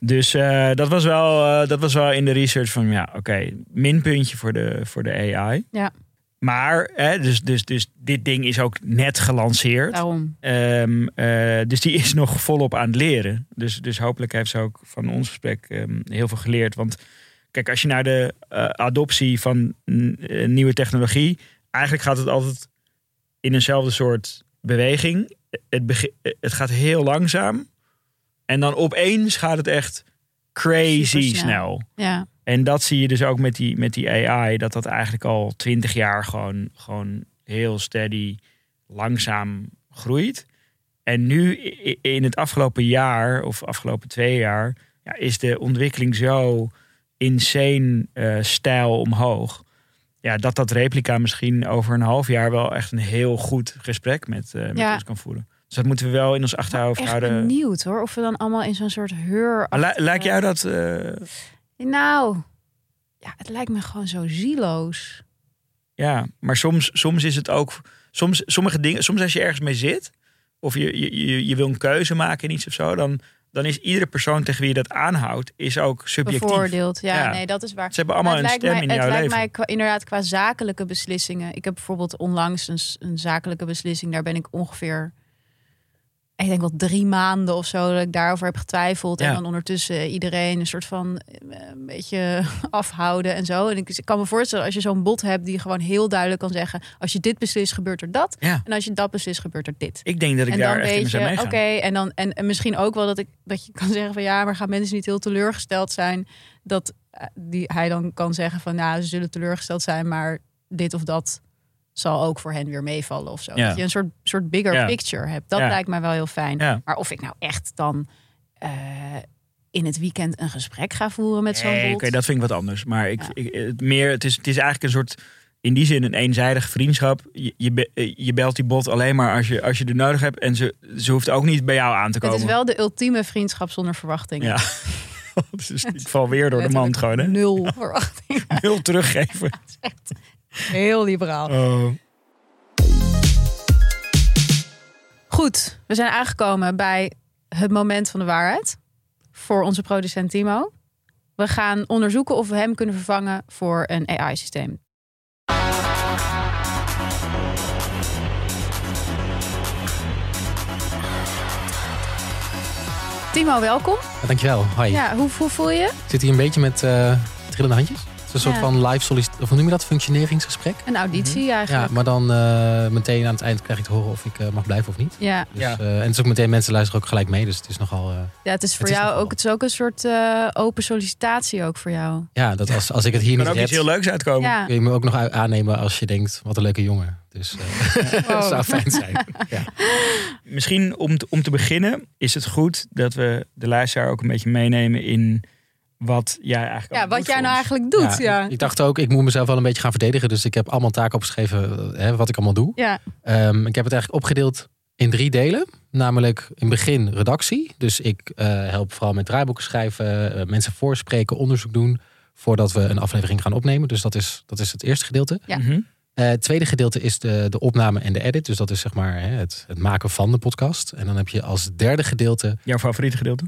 Dus eh, dat, was wel, dat was wel in de research van, ja, oké, minpuntje voor de, voor de AI. Ja. Maar, hè, dus, dus, dus dit ding is ook net gelanceerd. Daarom. Ehm, eh, dus die is nog volop aan het leren. Dus, dus hopelijk heeft ze ook van ons gesprek ehm, heel veel geleerd. Want kijk, als je naar de eh, adoptie van eh, nieuwe technologie... eigenlijk gaat het altijd in eenzelfde soort beweging. Het, het gaat heel langzaam. En dan opeens gaat het echt crazy snel. Ja, En dat zie je dus ook met die, met die AI, dat dat eigenlijk al twintig jaar gewoon, gewoon heel steady, langzaam groeit. En nu in het afgelopen jaar of afgelopen twee jaar ja, is de ontwikkeling zo insane eh, stijl omhoog. Ja, dat dat replica misschien over een half jaar wel echt een heel goed gesprek met, eh, met Ja. ons kan voeren. Dus dat moeten we wel in ons achterhoofd houden. benieuwd hoor. Of we dan allemaal in zo'n soort heur... Lijkt jou dat... eh, Nou, ja, het lijkt me gewoon zo zieloos. Ja, maar soms, soms is het ook. Soms, sommige dingen, soms als je ergens mee zit, of je, je, je, je wil een keuze maken in iets of zo, dan, dan is iedere persoon tegen wie je dat aanhoudt, is ook subjectief. Bevoordeeld. Ja, Ja. nee, dat is waar. Ze hebben allemaal een het stem lijkt mij, in het jouw lijkt leven. mij qua- inderdaad qua zakelijke beslissingen. Ik heb bijvoorbeeld onlangs een zakelijke beslissing. Daar ben ik ongeveer ik denk wel drie maanden of zo dat ik daarover heb getwijfeld. En dan ondertussen iedereen een soort van eh, een beetje afhouden en zo. En ik, kan me voorstellen als je zo'n bot hebt die gewoon heel duidelijk kan zeggen: als je dit beslist, gebeurt er dat. Ja. En als je dat beslist, gebeurt er dit. Ik denk dat ik en daar echt in zou oké, en dan en, en misschien ook wel dat ik dat je kan zeggen van ja, maar gaan mensen niet heel teleurgesteld zijn dat eh, die hij dan kan zeggen van nou, ze zullen teleurgesteld zijn, maar dit of dat zal ook voor hen weer meevallen of zo. Ja. Dat je een soort soort bigger Ja. picture hebt. Dat Ja. lijkt mij wel heel fijn. Maar of ik nou echt dan eh, in het weekend een gesprek ga voeren met zo'n Nee, oké, dat vind ik wat anders. Maar ik, het, meer, het, is, het is eigenlijk een soort, in die zin een eenzijdige vriendschap. Je, je, eh, je belt die bot alleen maar als je, als je er nodig hebt. En ze, ze hoeft ook niet bij jou aan te het komen. is wel de ultieme vriendschap zonder verwachtingen. Ja. dus ik val weer door de mand gewoon, hè? Nul verwachtingen. Heel teruggeven. Heel liberaal. Oh. Goed, we zijn aangekomen bij het moment van de waarheid. Voor onze producent Timo. We gaan onderzoeken of we hem kunnen vervangen voor een AI-systeem. Timo, welkom. Ja, dankjewel. Hoi. Ja, hoe, hoe voel je? Ik zit hier een beetje met eh, trillende handjes. Het is een soort Ja. van live sollicitatie. Of hoe noem je dat? Functioneringsgesprek. Een auditie Ja, eigenlijk. maar dan eh, meteen aan het eind krijg ik te horen of ik eh, mag blijven of niet. Ja, Dus, Ja. eh, en het is ook meteen, mensen luisteren ook gelijk mee. Dus het is nogal... eh, ja, het is voor Het is jou nogal- ook, het is ook een soort eh, open sollicitatie ook voor jou. ja, dat als, als ik het hier kan niet ook iets heel leuks uitkomen. Ja, kun je me ook nog aannemen als je denkt, wat een leuke jongen. Dus eh Wow. dat zou fijn zijn. Ja. Misschien om te, om te beginnen is het goed dat we de luisteraar ook een beetje meenemen in wat jij eigenlijk ja wat jij nou ons. eigenlijk doet. Ja, ik- Ik dacht ook, ik moet mezelf wel een beetje gaan verdedigen. Dus ik heb allemaal taken opgeschreven eh, hè, wat ik allemaal doe. ja. Ehm, ik heb het eigenlijk opgedeeld in drie delen. Namelijk in het begin redactie. Dus ik eh, help vooral met draaiboeken schrijven, eh, mensen voorspreken, onderzoek doen. Voordat we een aflevering gaan opnemen. Dus dat is, dat is het eerste gedeelte. Ja. Mhm. Eh, het tweede gedeelte is de, de opname en de edit. Dus dat is zeg maar hè, het, het maken van de podcast. En dan heb je als derde gedeelte. Jouw favoriete gedeelte?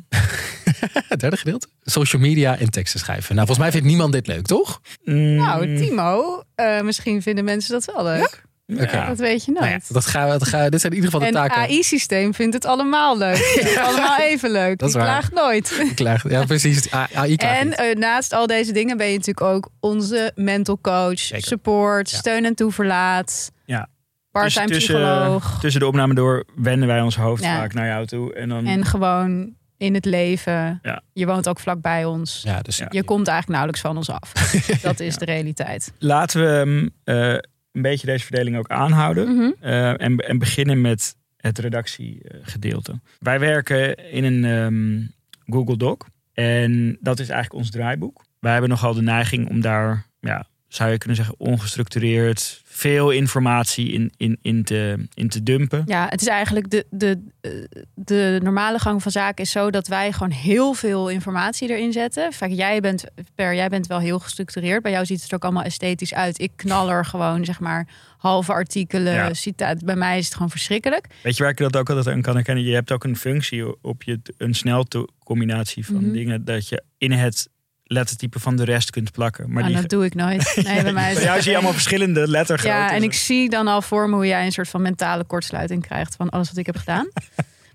Het derde gedeelte? Social media en teksten schrijven. Nou, volgens mij vindt niemand dit leuk, toch? Nou, Timo, eh, misschien vinden mensen dat wel leuk. Oké. Dat weet je nooit. Nou ja, dat gaan we, dat gaan we- dit zijn in ieder geval de en taken. AI-systeem vindt het allemaal leuk. Het allemaal even leuk. Dat is Die waar. klaagt nooit. Ik klaag- Ja, precies. AI klaagt En eh, naast al deze dingen ben je natuurlijk ook onze mental coach, Zeker. support, Ja. steun en toeverlaat, Ja. part-time Dus tussen, psycholoog. Tussen de opname door wenden wij ons hoofd Ja. vaak naar jou toe. En dan En gewoon in het leven. Ja. Je woont ook vlakbij ons. Ja, dus Ja. Je komt eigenlijk nauwelijks van ons af. Dat is de realiteit. laten we eh, een beetje deze verdeling ook aanhouden. Mhm. Eh, en, en beginnen met het redactiegedeelte. Wij werken in een ehm, Google Doc. En dat is eigenlijk ons draaiboek. Wij hebben nogal de neiging om daar, ja, zou je kunnen zeggen, ongestructureerd veel informatie in, in, in, te, in te dumpen. Ja, het is eigenlijk de, de, de normale gang van zaken is zo dat wij gewoon heel veel informatie erin zetten. Vaak jij bent, per, jij bent wel heel gestructureerd. Bij jou ziet het er ook allemaal esthetisch uit. Ik knal er gewoon, zeg maar, halve artikelen, Ja. citaat. Bij mij is het gewoon verschrikkelijk. Weet je waar ik dat ook altijd aan kan herkennen? Je hebt ook een functie op je, een snelcombinatie van Mhm. dingen dat je in het lettertype van de rest kunt plakken. Maar Maar die, dat doe ik nooit. Nee, bij mij is jou zie je allemaal verschillende lettergroottes. Ja, en ik zie dan al voor me hoe jij een soort van mentale kortsluiting krijgt van alles wat ik heb gedaan.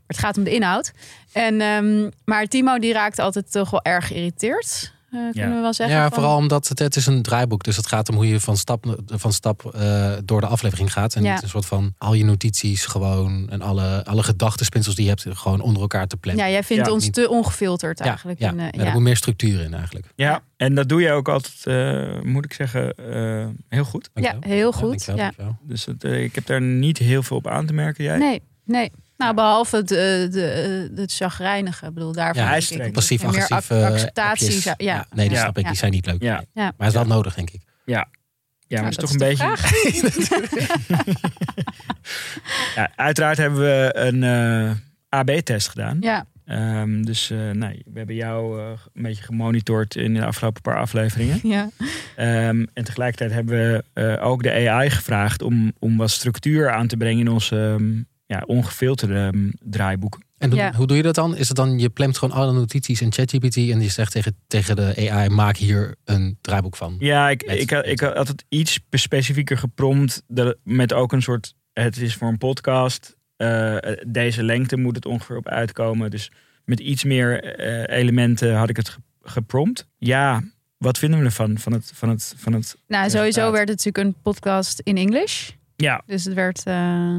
Maar het gaat om de inhoud. En, ehm, maar Timo die raakt altijd toch wel erg geïrriteerd. Eh, kunnen Ja. we wel zeggen. Ja, van- vooral omdat het, het is een draaiboek. Dus het gaat om hoe je van stap, van stap eh, door de aflevering gaat. En Ja. niet een soort van al je notities gewoon en alle, alle gedachtenspinsels die je hebt gewoon onder elkaar te plannen. Ja, jij vindt Ja, ons niet- te ongefilterd Ja, eigenlijk. ja. Eh, ja. Er moet meer structuur in eigenlijk. Ja, en dat doe jij ook altijd, eh, moet ik zeggen, eh, heel goed. Ja, heel goed. dankjewel, Ja. dankjewel. Dus het, eh, ik heb daar niet heel veel op aan te merken. Jij? Nee, nee. Nou, behalve het, eh, de, eh, het chagrijnige. Ik bedoel, daarvan Ja, hij is ik, streng. meer ac- Passief-agressieve eh, acceptatie. appjes. zou- Ja. Nee, die Ja. snap ik. Ja. Die zijn niet leuk. Ja. Nee. Ja. Maar het is wel nodig, denk ik. Ja, maar Nou, het is dat toch een beetje... Ja, uiteraard hebben we een eh, AB-test gedaan. Ja, Ehm, dus eh, nou, we hebben jou een beetje gemonitord in de afgelopen paar afleveringen. ja. Ehm, en tegelijkertijd hebben we eh, ook de AI gevraagd om, om wat structuur aan te brengen in onze ehm, ja, ongefilterde ehm, draaiboeken. En Ja. hoe doe je dat dan? Is het dan, je plemt gewoon alle notities in ChatGPT en je zegt tegen, tegen de AI, maak hier een draaiboek van. Ja, ik, Met- ik, had- ik had het iets specifieker geprompt. Dat, met ook een soort, het is voor een podcast. eh, deze lengte moet het ongeveer op uitkomen. Dus met iets meer eh, elementen had ik het ge- geprompt. Ja, wat vinden we ervan? Van het, van het, van het Nou, sowieso werd het natuurlijk een podcast in English. ja, Dus het werd eh,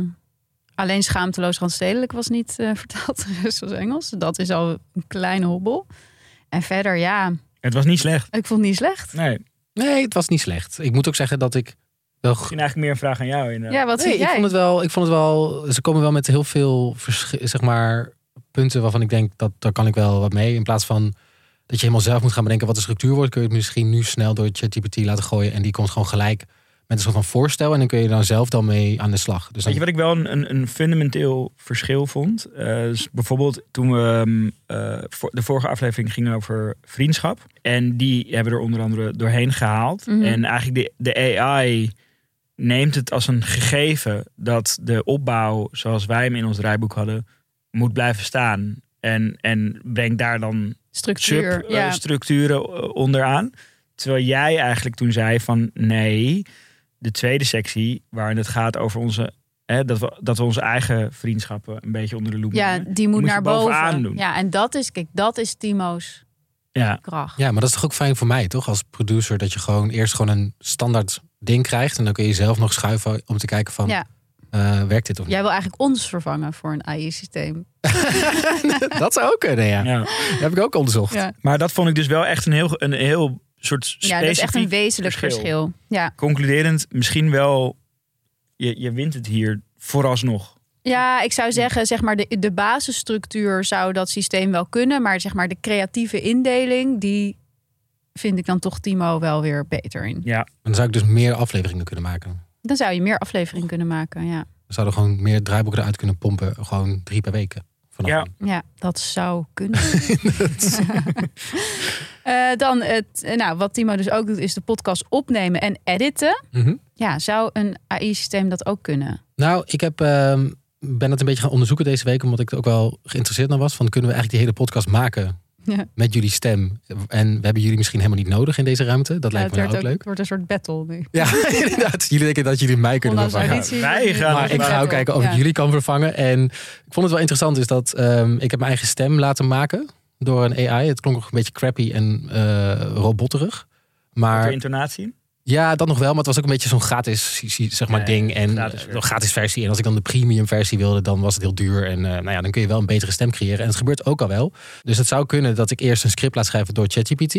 alleen schaamteloos randstedelijk was niet eh, vertaald. Rest was Engels. Dat is al een kleine hobbel. En verder, ja, het was niet slecht. ik vond het niet slecht. Nee, Nee, het was niet slecht. Ik moet ook zeggen dat ik wel misschien eigenlijk meer een vraag aan jou. Inderdaad. Ja, wat Nee, vind ik jij? vond het wel. Ik vond het wel. Ze komen wel met heel veel zeg maar punten waarvan ik denk dat daar kan ik wel wat mee. In plaats van dat je helemaal zelf moet gaan bedenken wat de structuur wordt, kun je het misschien nu snel door ChatGPT laten gooien en die komt gewoon gelijk met een soort van voorstel en dan kun je dan zelf dan mee aan de slag. Dus dan, Weet je wat ik wel een, een, een fundamenteel verschil vond? Eh, dus bijvoorbeeld toen we ehm, eh, voor, de vorige aflevering ging over vriendschap. En die hebben we er onder andere doorheen gehaald. Mhm. En eigenlijk de, de AI neemt het als een gegeven dat de opbouw zoals wij hem in ons draaiboek hadden, moet blijven staan. En, en brengt daar dan Structuur. ja. eh, onderaan. Terwijl jij eigenlijk toen zei van nee, de tweede sectie waarin het gaat over onze, hè, dat, we, dat we onze eigen vriendschappen een beetje onder de loep ja, nemen. die moet, naar boven. doen. Ja, en dat is, kijk, dat is Timo's Ja, kracht. ja, maar dat is toch ook fijn voor mij, toch? Als producer dat je gewoon eerst gewoon een standaard ding krijgt en dan kun je zelf nog schuiven om te kijken van Ja. eh, werkt dit of niet? Jij wil eigenlijk ons vervangen voor een AI-systeem. dat zou ook kunnen, ja. ja. Dat heb ik ook onderzocht. Ja. Maar dat vond ik dus wel echt een heel, een heel soort specifiek Ja, dat is echt een wezenlijk verschil. verschil. Ja. Concluderend, misschien wel, je, je wint het hier vooralsnog. ja, ik zou zeggen, zeg maar, de, de basisstructuur zou dat systeem wel kunnen. Maar zeg maar, de creatieve indeling, die vind ik dan toch Timo wel weer beter in. Ja, Dan zou ik dus meer afleveringen kunnen maken. Dan zou je meer afleveringen kunnen maken, ja. We zouden gewoon meer draaiboeken eruit kunnen pompen. Gewoon drie per week. Vanaf Ja. Ja, dat zou kunnen. Eh, dan het, eh, nou, wat Timo dus ook doet, is de podcast opnemen en editen. Mhm. Ja, zou een AI-systeem dat ook kunnen? Nou, ik heb, ehm, ben het een beetje gaan onderzoeken deze week. Omdat ik er ook wel geïnteresseerd naar was. Van kunnen we eigenlijk die hele podcast maken Ja. met jullie stem? En we hebben jullie misschien helemaal niet nodig in deze ruimte. Dat Ja, lijkt me nou ook ook, leuk. het wordt een soort battle nu. Ja, inderdaad. Jullie denken dat jullie mij kunnen Ondanks vervangen. wij gaan Maar ik ga ook kijken of ik jullie kan vervangen. En ik vond het wel interessant is dat ehm, ik heb mijn eigen stem laten maken door een AI. Het klonk nog een beetje crappy en eh robotterig. de Maar intonatie. ja, dat nog wel. Maar het was ook een beetje zo'n gratis zeg maar, Ja, ding. En gratis eh, versie. gratis versie. En als ik dan de premium versie wilde, dan was het heel duur. En eh, nou ja, dan kun je wel een betere stem creëren. En het gebeurt ook al wel. Dus het zou kunnen dat ik eerst een script laat schrijven door ChatGPT.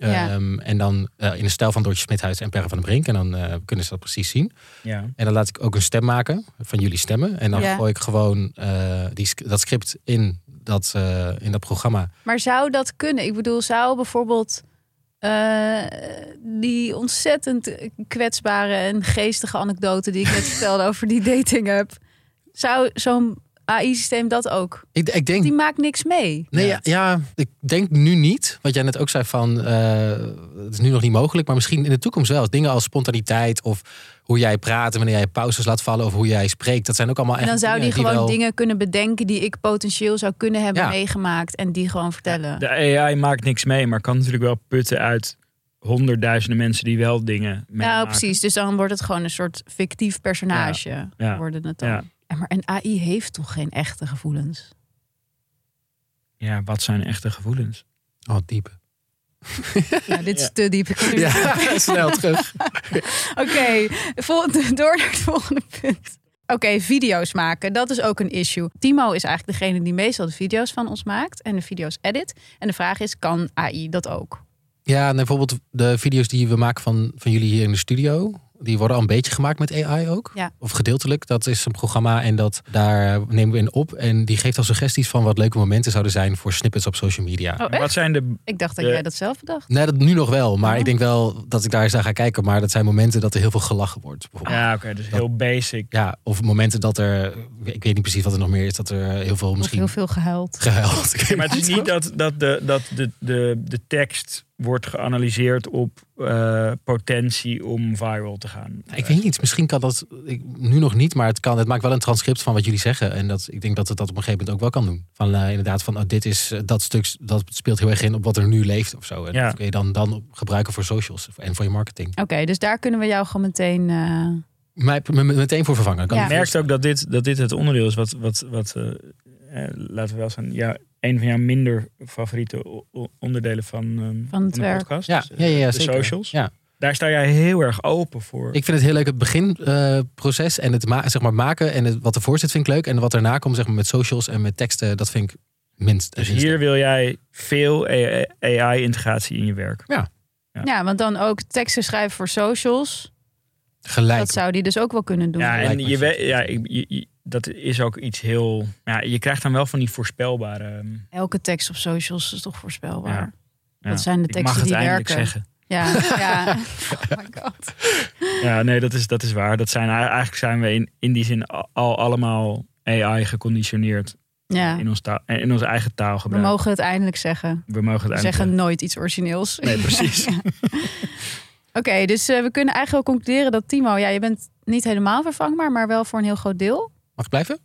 Ja. Ehm, en dan in de stijl van Doortje Smithuis en Perre van den Brink. En dan eh, kunnen ze dat precies zien. Ja. En dan laat ik ook een stem maken van jullie stemmen. En dan Ja. gooi ik gewoon eh, die, dat script in dat, eh, in dat programma. Maar zou dat kunnen? Ik bedoel, zou bijvoorbeeld eh, die ontzettend kwetsbare en geestige anekdote die ik net vertelde over die dating app, zou zo'n AI-systeem dat ook? Ik, ik denk Die maakt niks mee. Nee, Ja. ja. ja, ik denk nu niet. Wat jij net ook zei van, eh, het is nu nog niet mogelijk. Maar misschien in de toekomst wel. Dingen als spontaniteit of hoe jij praat en wanneer jij pauzes laat vallen of hoe jij spreekt. Dat zijn ook allemaal En echt dan zou die gewoon wel- dingen kunnen bedenken die ik potentieel zou kunnen hebben Ja. meegemaakt en die gewoon vertellen. De AI maakt niks mee, maar kan natuurlijk wel putten uit honderdduizenden mensen die wel dingen Ja, meemaken. precies. Dus dan wordt het gewoon een soort fictief personage. Ja. Worden het dan. En Maar een AI heeft toch geen echte gevoelens? Ja, wat zijn echte gevoelens? Oh, diep. Nou, dit is Ja. te diep. Ik kan niet Ja, snel terug. Oké, vol- door naar het volgende punt. Oké, video's maken, dat is ook een issue. Timo is eigenlijk degene die meestal de video's van ons maakt en de video's edit. En de vraag is, kan AI dat ook? Ja, en bijvoorbeeld de video's die we maken van, van jullie hier in de studio. Die worden al een beetje gemaakt met AI ook. Ja. Of gedeeltelijk. Dat is een programma en dat, daar nemen we in op. En die geeft al suggesties van wat leuke momenten zouden zijn voor snippets op social media. Oh, Wat zijn de... Ik dacht dat de- jij dat zelf bedacht. Nee, dat nu nog wel. Maar Oh. ik denk wel dat ik daar eens naar ga kijken. Maar dat zijn momenten dat er heel veel gelachen wordt. Bijvoorbeeld. Ja, oké, dus heel basic. Ja, of momenten dat er, ik weet niet precies wat er nog meer is, dat er heel veel Of misschien heel veel gehuild. gehuild. Maar het is niet dat, dat, de, dat de, de, de tekst wordt geanalyseerd op eh, potentie om viral te gaan. Ik weet niet, misschien kan dat ik, nu nog niet, maar het kan. Het maakt wel een transcript van wat jullie zeggen. En dat, ik denk dat het dat op een gegeven moment ook wel kan doen. Van eh, inderdaad, van oh, dit is eh, dat stuk, dat speelt heel erg in op wat er nu leeft of zo. En Ja. dat kun je dan, dan gebruiken voor socials en voor je marketing. Oké, dus daar kunnen we jou gewoon meteen eh, mij me- me- meteen voor vervangen. Kan Ja. ik Je merkt ook dat dit, dat dit het onderdeel is wat, wat, wat laten we wel zijn, ja, een van jouw minder favoriete onderdelen van, ehm, Van het de werk. podcast. Ja, Dus, eh, ja, ja, ja, de zeker. socials. Ja. Daar sta jij heel erg open voor. Ik vind het heel leuk het beginproces en het ma- zeg maar, maken en het, wat ervoor zit vind ik leuk. En wat erna komt zeg maar, met socials en met teksten, dat vind ik minst. dus hier wil jij veel AI-integratie in je werk. Ja, want dan ook teksten schrijven voor socials. gelijk. Dat zou die dus ook wel kunnen doen. Ja, en je weet, ja, ik- je- dat is ook iets heel. Ja, je krijgt dan wel van die voorspelbare. ehm, Elke tekst op socials is toch voorspelbaar. Ja. ja. Dat zijn de Ik mag teksten het die eindelijk werken. zeggen. Ja, ja. Oh my god. Ja, nee, dat is, dat is waar. Dat zijn, eigenlijk zijn we in, in die zin al, al allemaal AI geconditioneerd Ja, in, ons taal, in onze eigen we taalgebruik. mogen het eindelijk zeggen. we mogen het We eindelijk zeggen nooit iets origineels. Nee, precies. Oké, dus eh, we kunnen eigenlijk wel concluderen dat Timo, ja, je bent niet helemaal vervangbaar, maar wel voor een heel groot deel. Mag ik blijven?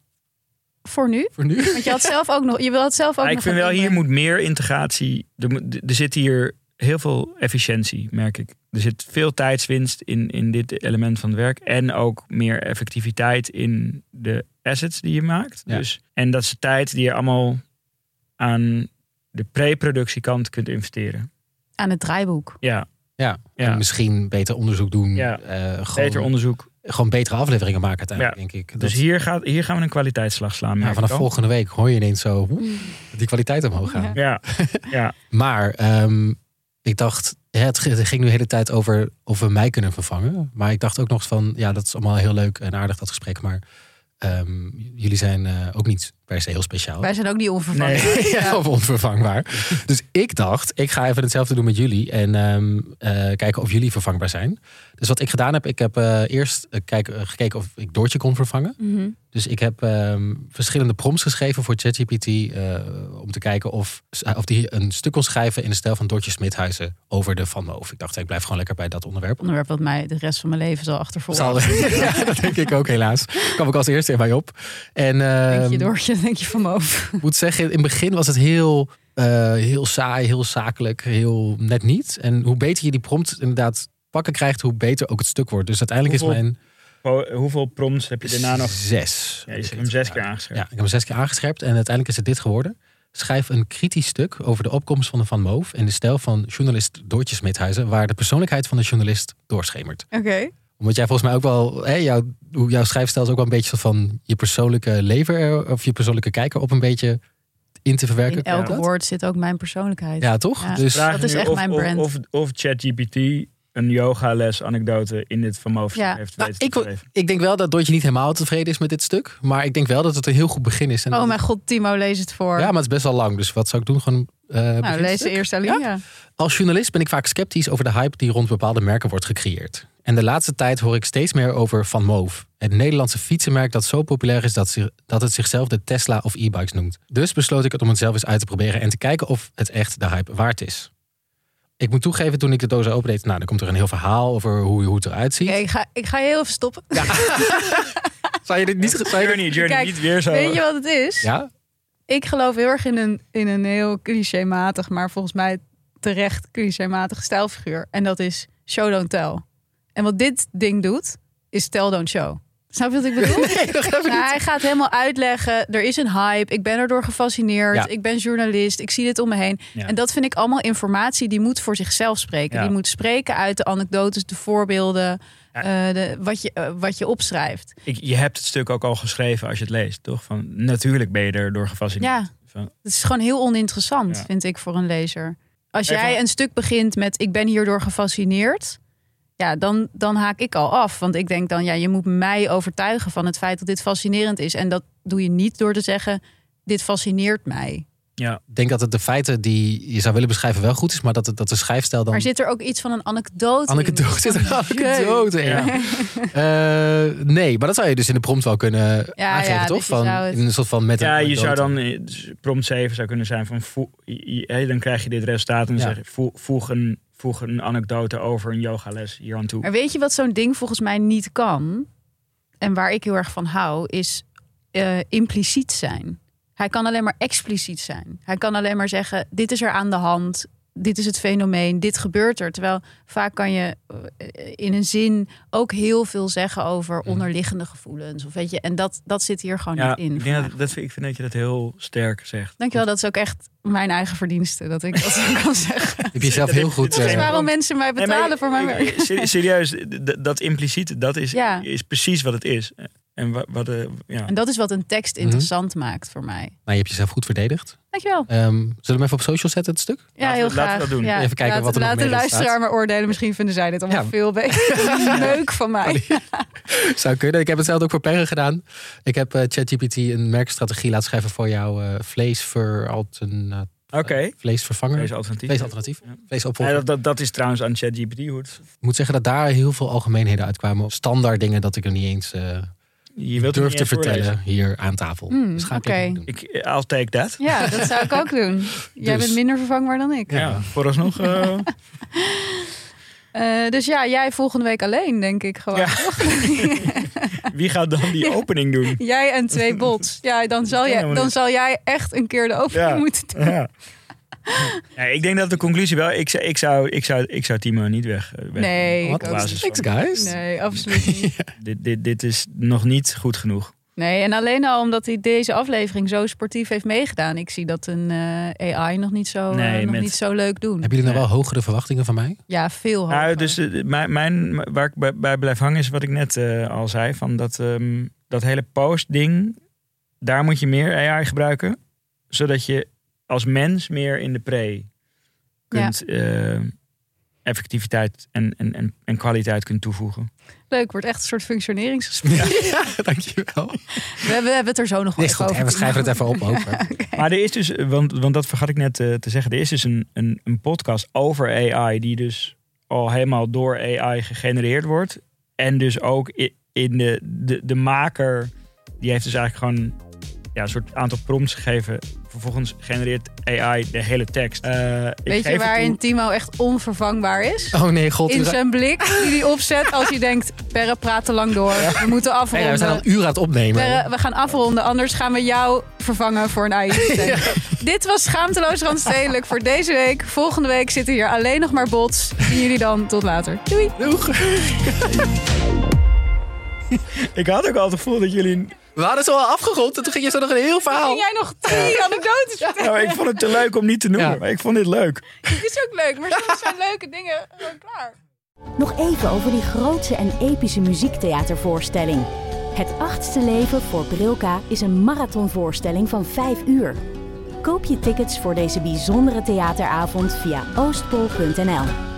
Voor nu. Voor nu? Want je had zelf ook nog, je wil het zelf ook Ja, ik nog vind gaan wel, hier moet meer integratie. Er, moet- er zit hier heel veel efficiëntie, merk ik. Er zit veel tijdswinst in, in dit element van het werk. En ook meer effectiviteit in de assets die je maakt. Ja. Dus, en dat is de tijd die je allemaal aan de pre-productiekant kunt investeren. aan het draaiboek. Ja, Ja. Ja. En misschien beter onderzoek doen. Ja. eh, gewoon, beter onderzoek. Gewoon betere afleveringen maken uiteindelijk, denk ik. Dus Dat- hier, gaat, hier gaan we een kwaliteitsslag slaan. ja, vanaf volgende week hoor je ineens zo hoe, die kwaliteit omhoog gaan. Ja. Ja. Maar ehm, ik dacht, hè, het ging het ging nu de hele tijd over of we mij kunnen vervangen. Maar ik dacht ook nog van, ja, dat is allemaal heel leuk en aardig dat gesprek. Maar ehm, jullie zijn eh, ook niet se heel speciaal. Wij zijn ook niet onvervangbaar. Nee. ja, of onvervangbaar. Dus ik dacht, ik ga even hetzelfde doen met jullie. En ehm, eh, kijken of jullie vervangbaar zijn. Dus wat ik gedaan heb, ik heb eh, eerst eh, kijk, gekeken of ik Doortje kon vervangen. Mhm. Dus ik heb ehm, verschillende prompts geschreven voor ChatGPT. om te kijken of, of die een stuk kon schrijven in de stijl van Doortje Smithuizen over de Van Moof. Ik dacht, ik blijf gewoon lekker bij dat onderwerp. Onderwerp wat mij de rest van mijn leven zal achtervolgen. Zal, ja, dat denk ik ook helaas. Kwam ik als eerste mij op. En, Denk je ehm, Doortje, denk je van me over. ik moet zeggen, in het begin was het heel, eh, heel saai, heel zakelijk, heel net niet. En hoe beter je die prompt inderdaad pakken krijgt, hoe beter ook het stuk wordt. Dus uiteindelijk is mijn Ho- Hoeveel prompts heb je daarna nog? zes. Ja, je hebt hem zes keer aangescherpt. Ja, ik heb hem zes keer aangescherpt en uiteindelijk is het dit geworden. Schrijf een kritisch stuk over de opkomst van de Van Moof en de stijl van journalist Doortje Smithuizen, waar de persoonlijkheid van de journalist doorschemert. Oké. Omdat jij volgens mij ook wel, hè, jouw, jouw schrijfstijl is ook wel een beetje van je persoonlijke leven of je persoonlijke kijker op een beetje in te verwerken. In elk woord zit ook mijn persoonlijkheid. Ja, toch? Ja. Dus Vraag Dat is nu echt of, mijn brand. Of, of, ChatGPT een yogales anekdote in dit Ja. heeft Nou, weten ik, te ik denk wel dat Doortje niet helemaal tevreden is met dit stuk. Maar ik denk wel dat het een heel goed begin is. En Oh mijn god, Timo, lees het voor. ja, maar het is best wel lang. Dus wat zou ik doen? Gewoon, nou, beginstuk? lees de eerste alinea. Als journalist ben ik vaak sceptisch over de hype die rond bepaalde merken wordt gecreëerd. En de laatste tijd hoor ik steeds meer over Van Moof. Het Nederlandse fietsenmerk dat zo populair is dat, het zichzelf de Tesla of e-bikes noemt. Dus besloot ik het om het zelf eens uit te proberen en te kijken of het echt de hype waard is. Ik moet toegeven, toen ik de doos opendeed, nou, dan komt er een heel verhaal over hoe, hoe het eruit ziet. Ik, ga, ik ga je heel even stoppen. Zou je dit niet... Zou je Journey, Kijk, niet weer zo. Weet je wat het is? Ja? Ik geloof heel erg in een, in een heel clichématig, maar volgens mij terecht clichématig stijlfiguur. En dat is show don't tell. En wat dit ding doet, is tell don't show. Snap je wat ik bedoel? Nou, hij gaat helemaal uitleggen. Er is een hype. Ik ben erdoor gefascineerd. Ja. Ik ben journalist. Ik zie dit om me heen. Ja. En dat vind ik allemaal informatie die moet voor zichzelf spreken. Ja. Die moet spreken uit de anekdotes, de voorbeelden, eh, de, wat, je, eh, wat je opschrijft. Ik, je hebt het stuk ook al geschreven als je het leest, toch? Van, natuurlijk ben je erdoor gefascineerd. Ja, Van, het is gewoon heel oninteressant, vind ik, voor een lezer. Als Even- jij een stuk begint met ik ben hierdoor gefascineerd. Ja, dan, dan haak ik al af. Want ik denk dan, ja, je moet mij overtuigen van het feit dat dit fascinerend is. En dat doe je niet door te zeggen, dit fascineert mij. ja. Ik denk dat het de feiten die je zou willen beschrijven wel goed is, maar dat, het, dat de schrijfstijl dan... Maar zit er ook iets van een anekdote in? Anekdote, zit er een anekdote in? Ja. Eh, nee, maar dat zou je dus in de prompt wel kunnen Ja, aangeven, ja, toch? dus je Van, het- In een soort van met een ja, je zou dan, eh, dus prompt 7 zou kunnen zijn van, voe- je- je- hè, dan krijg je dit resultaat en dan Ja. zeg je, voeg, voeg, een, voeg een anekdote over een yogales hier aan toe. Maar weet je wat zo'n ding volgens mij niet kan? En waar ik heel erg van hou, is eh, impliciet zijn. Hij kan alleen maar expliciet zijn. Hij kan alleen maar zeggen: dit is er aan de hand. Dit is het fenomeen, dit gebeurt er. Terwijl vaak kan je eh, in een zin ook heel veel zeggen over Mhm. onderliggende gevoelens. Of weet je, en dat, dat zit hier gewoon Ja, niet in. ik, denk dat, vind- ik vind dat je dat heel sterk zegt. Dankjewel, dat is ook echt mijn eigen verdienste dat ik dat zo kan zeggen. Heb je zelf heel goed... Dat is eh, waarom mensen mij Nee, maar betalen voor mijn werk. ser- Serieus, dat impliciet, dat is, Ja. is precies wat het is. En wat, wat eh, ja. En dat is wat een tekst Mhm. interessant maakt voor mij. Nou, je hebt jezelf goed verdedigd. Dankjewel. Ehm, zullen we hem even op social zetten, het stuk? Ja, Laten heel we- laten we graag. dat doen. Ja, Even kijken laat, wat er nog laat de luisteraar maar oordelen. Misschien vinden zij dit allemaal Ja. veel beter. Leuk van mij. Zou kunnen. Ik heb hetzelfde ook voor Perren gedaan. Ik heb eh, ChatGPT een merkstrategie laten schrijven voor jouw eh vleesveralternatief. Oké, Vleesvervanger. deze alternatief. Vleesalternatief. Ja. Vleesopvolger. Ja, dat, dat, is trouwens aan ChatGPT. Ik moet zeggen dat daar heel veel algemeenheden uitkwamen. Standaard dingen dat ik er niet eens eh, Je wilt het durf te voorlezen. vertellen hier aan tafel. Hmm, dus ga ik doen. Ik, I'll take that. Ja, dat zou ik ook doen. Jij Dus- bent minder vervangbaar dan ik. Ja, vooralsnog... eh, Eh, dus ja, jij volgende week alleen, denk ik gewoon. Ja. wie gaat dan die opening doen? Jij en twee bots. Ja, dan zal, jij, dan zal jij echt een keer de opening Ja. moeten doen. Ja. Ik denk dat de conclusie wel... Ik zou, ik zou, ik zou, ik zou Timo niet weg. weg Nee, Wat? Thanks guys. Nee, absoluut niet. Dit, dit, dit is nog niet goed genoeg. Nee, en alleen al omdat hij deze aflevering zo sportief heeft meegedaan. Ik zie dat een eh, AI nog niet zo, eh, nog met- niet zo leuk doen. Hebben jullie nou wel hogere verwachtingen van mij? Ja, veel hoger. Nou, dus eh, mijn, mijn, waar ik bij, bij blijf hangen is wat ik net eh, al zei. Van dat, ehm, dat hele post-ding, daar moet je meer AI gebruiken. Zodat je als mens meer in de pre kunt eh, effectiviteit en, en, en, en kwaliteit kunt toevoegen. Leuk, wordt echt een soort functioneringsgesprek. Dankjewel. We, hebben, we hebben het er zo nog wel Nee, even goed. over. En we schrijven het even op ook. Maar er is dus, want, want dat vergat ik net eh, te zeggen, er is dus een, een, een podcast over AI die dus al helemaal door AI gegenereerd wordt. En dus ook in de, de, de maker, die heeft dus eigenlijk gewoon ja, een soort aantal prompts gegeven. Vervolgens genereert AI de hele tekst. Eh, ik Weet je waarin toe- Timo echt onvervangbaar is? Oh nee, god. In zijn blik die hij opzet als hij denkt... Perre, praat te lang door. We moeten Nee, afronden. we zijn al uren aan het opnemen. Perre, we gaan afronden, anders gaan we jou vervangen voor een AI-systeem. Dit was Schaamteloos Randstedelijk voor deze week. Volgende week zitten hier alleen nog maar bots. Zien jullie dan. Tot later. Doei. Doeg. Ik had ook al het gevoel dat jullie... We hadden zo al afgerond en toen ging je zo nog een heel verhaal. Ging jij nog drie anekdotes vertellen? Nou, ik vond het te leuk om niet te noemen, Ja. maar ik vond dit leuk. Het is ook leuk, maar soms zijn leuke dingen gewoon klaar. Nog even over die grootse en epische muziektheatervoorstelling. Het achtste leven voor Brilka is een marathonvoorstelling van 5 uur. Koop je tickets voor deze bijzondere theateravond via oostpol.nl.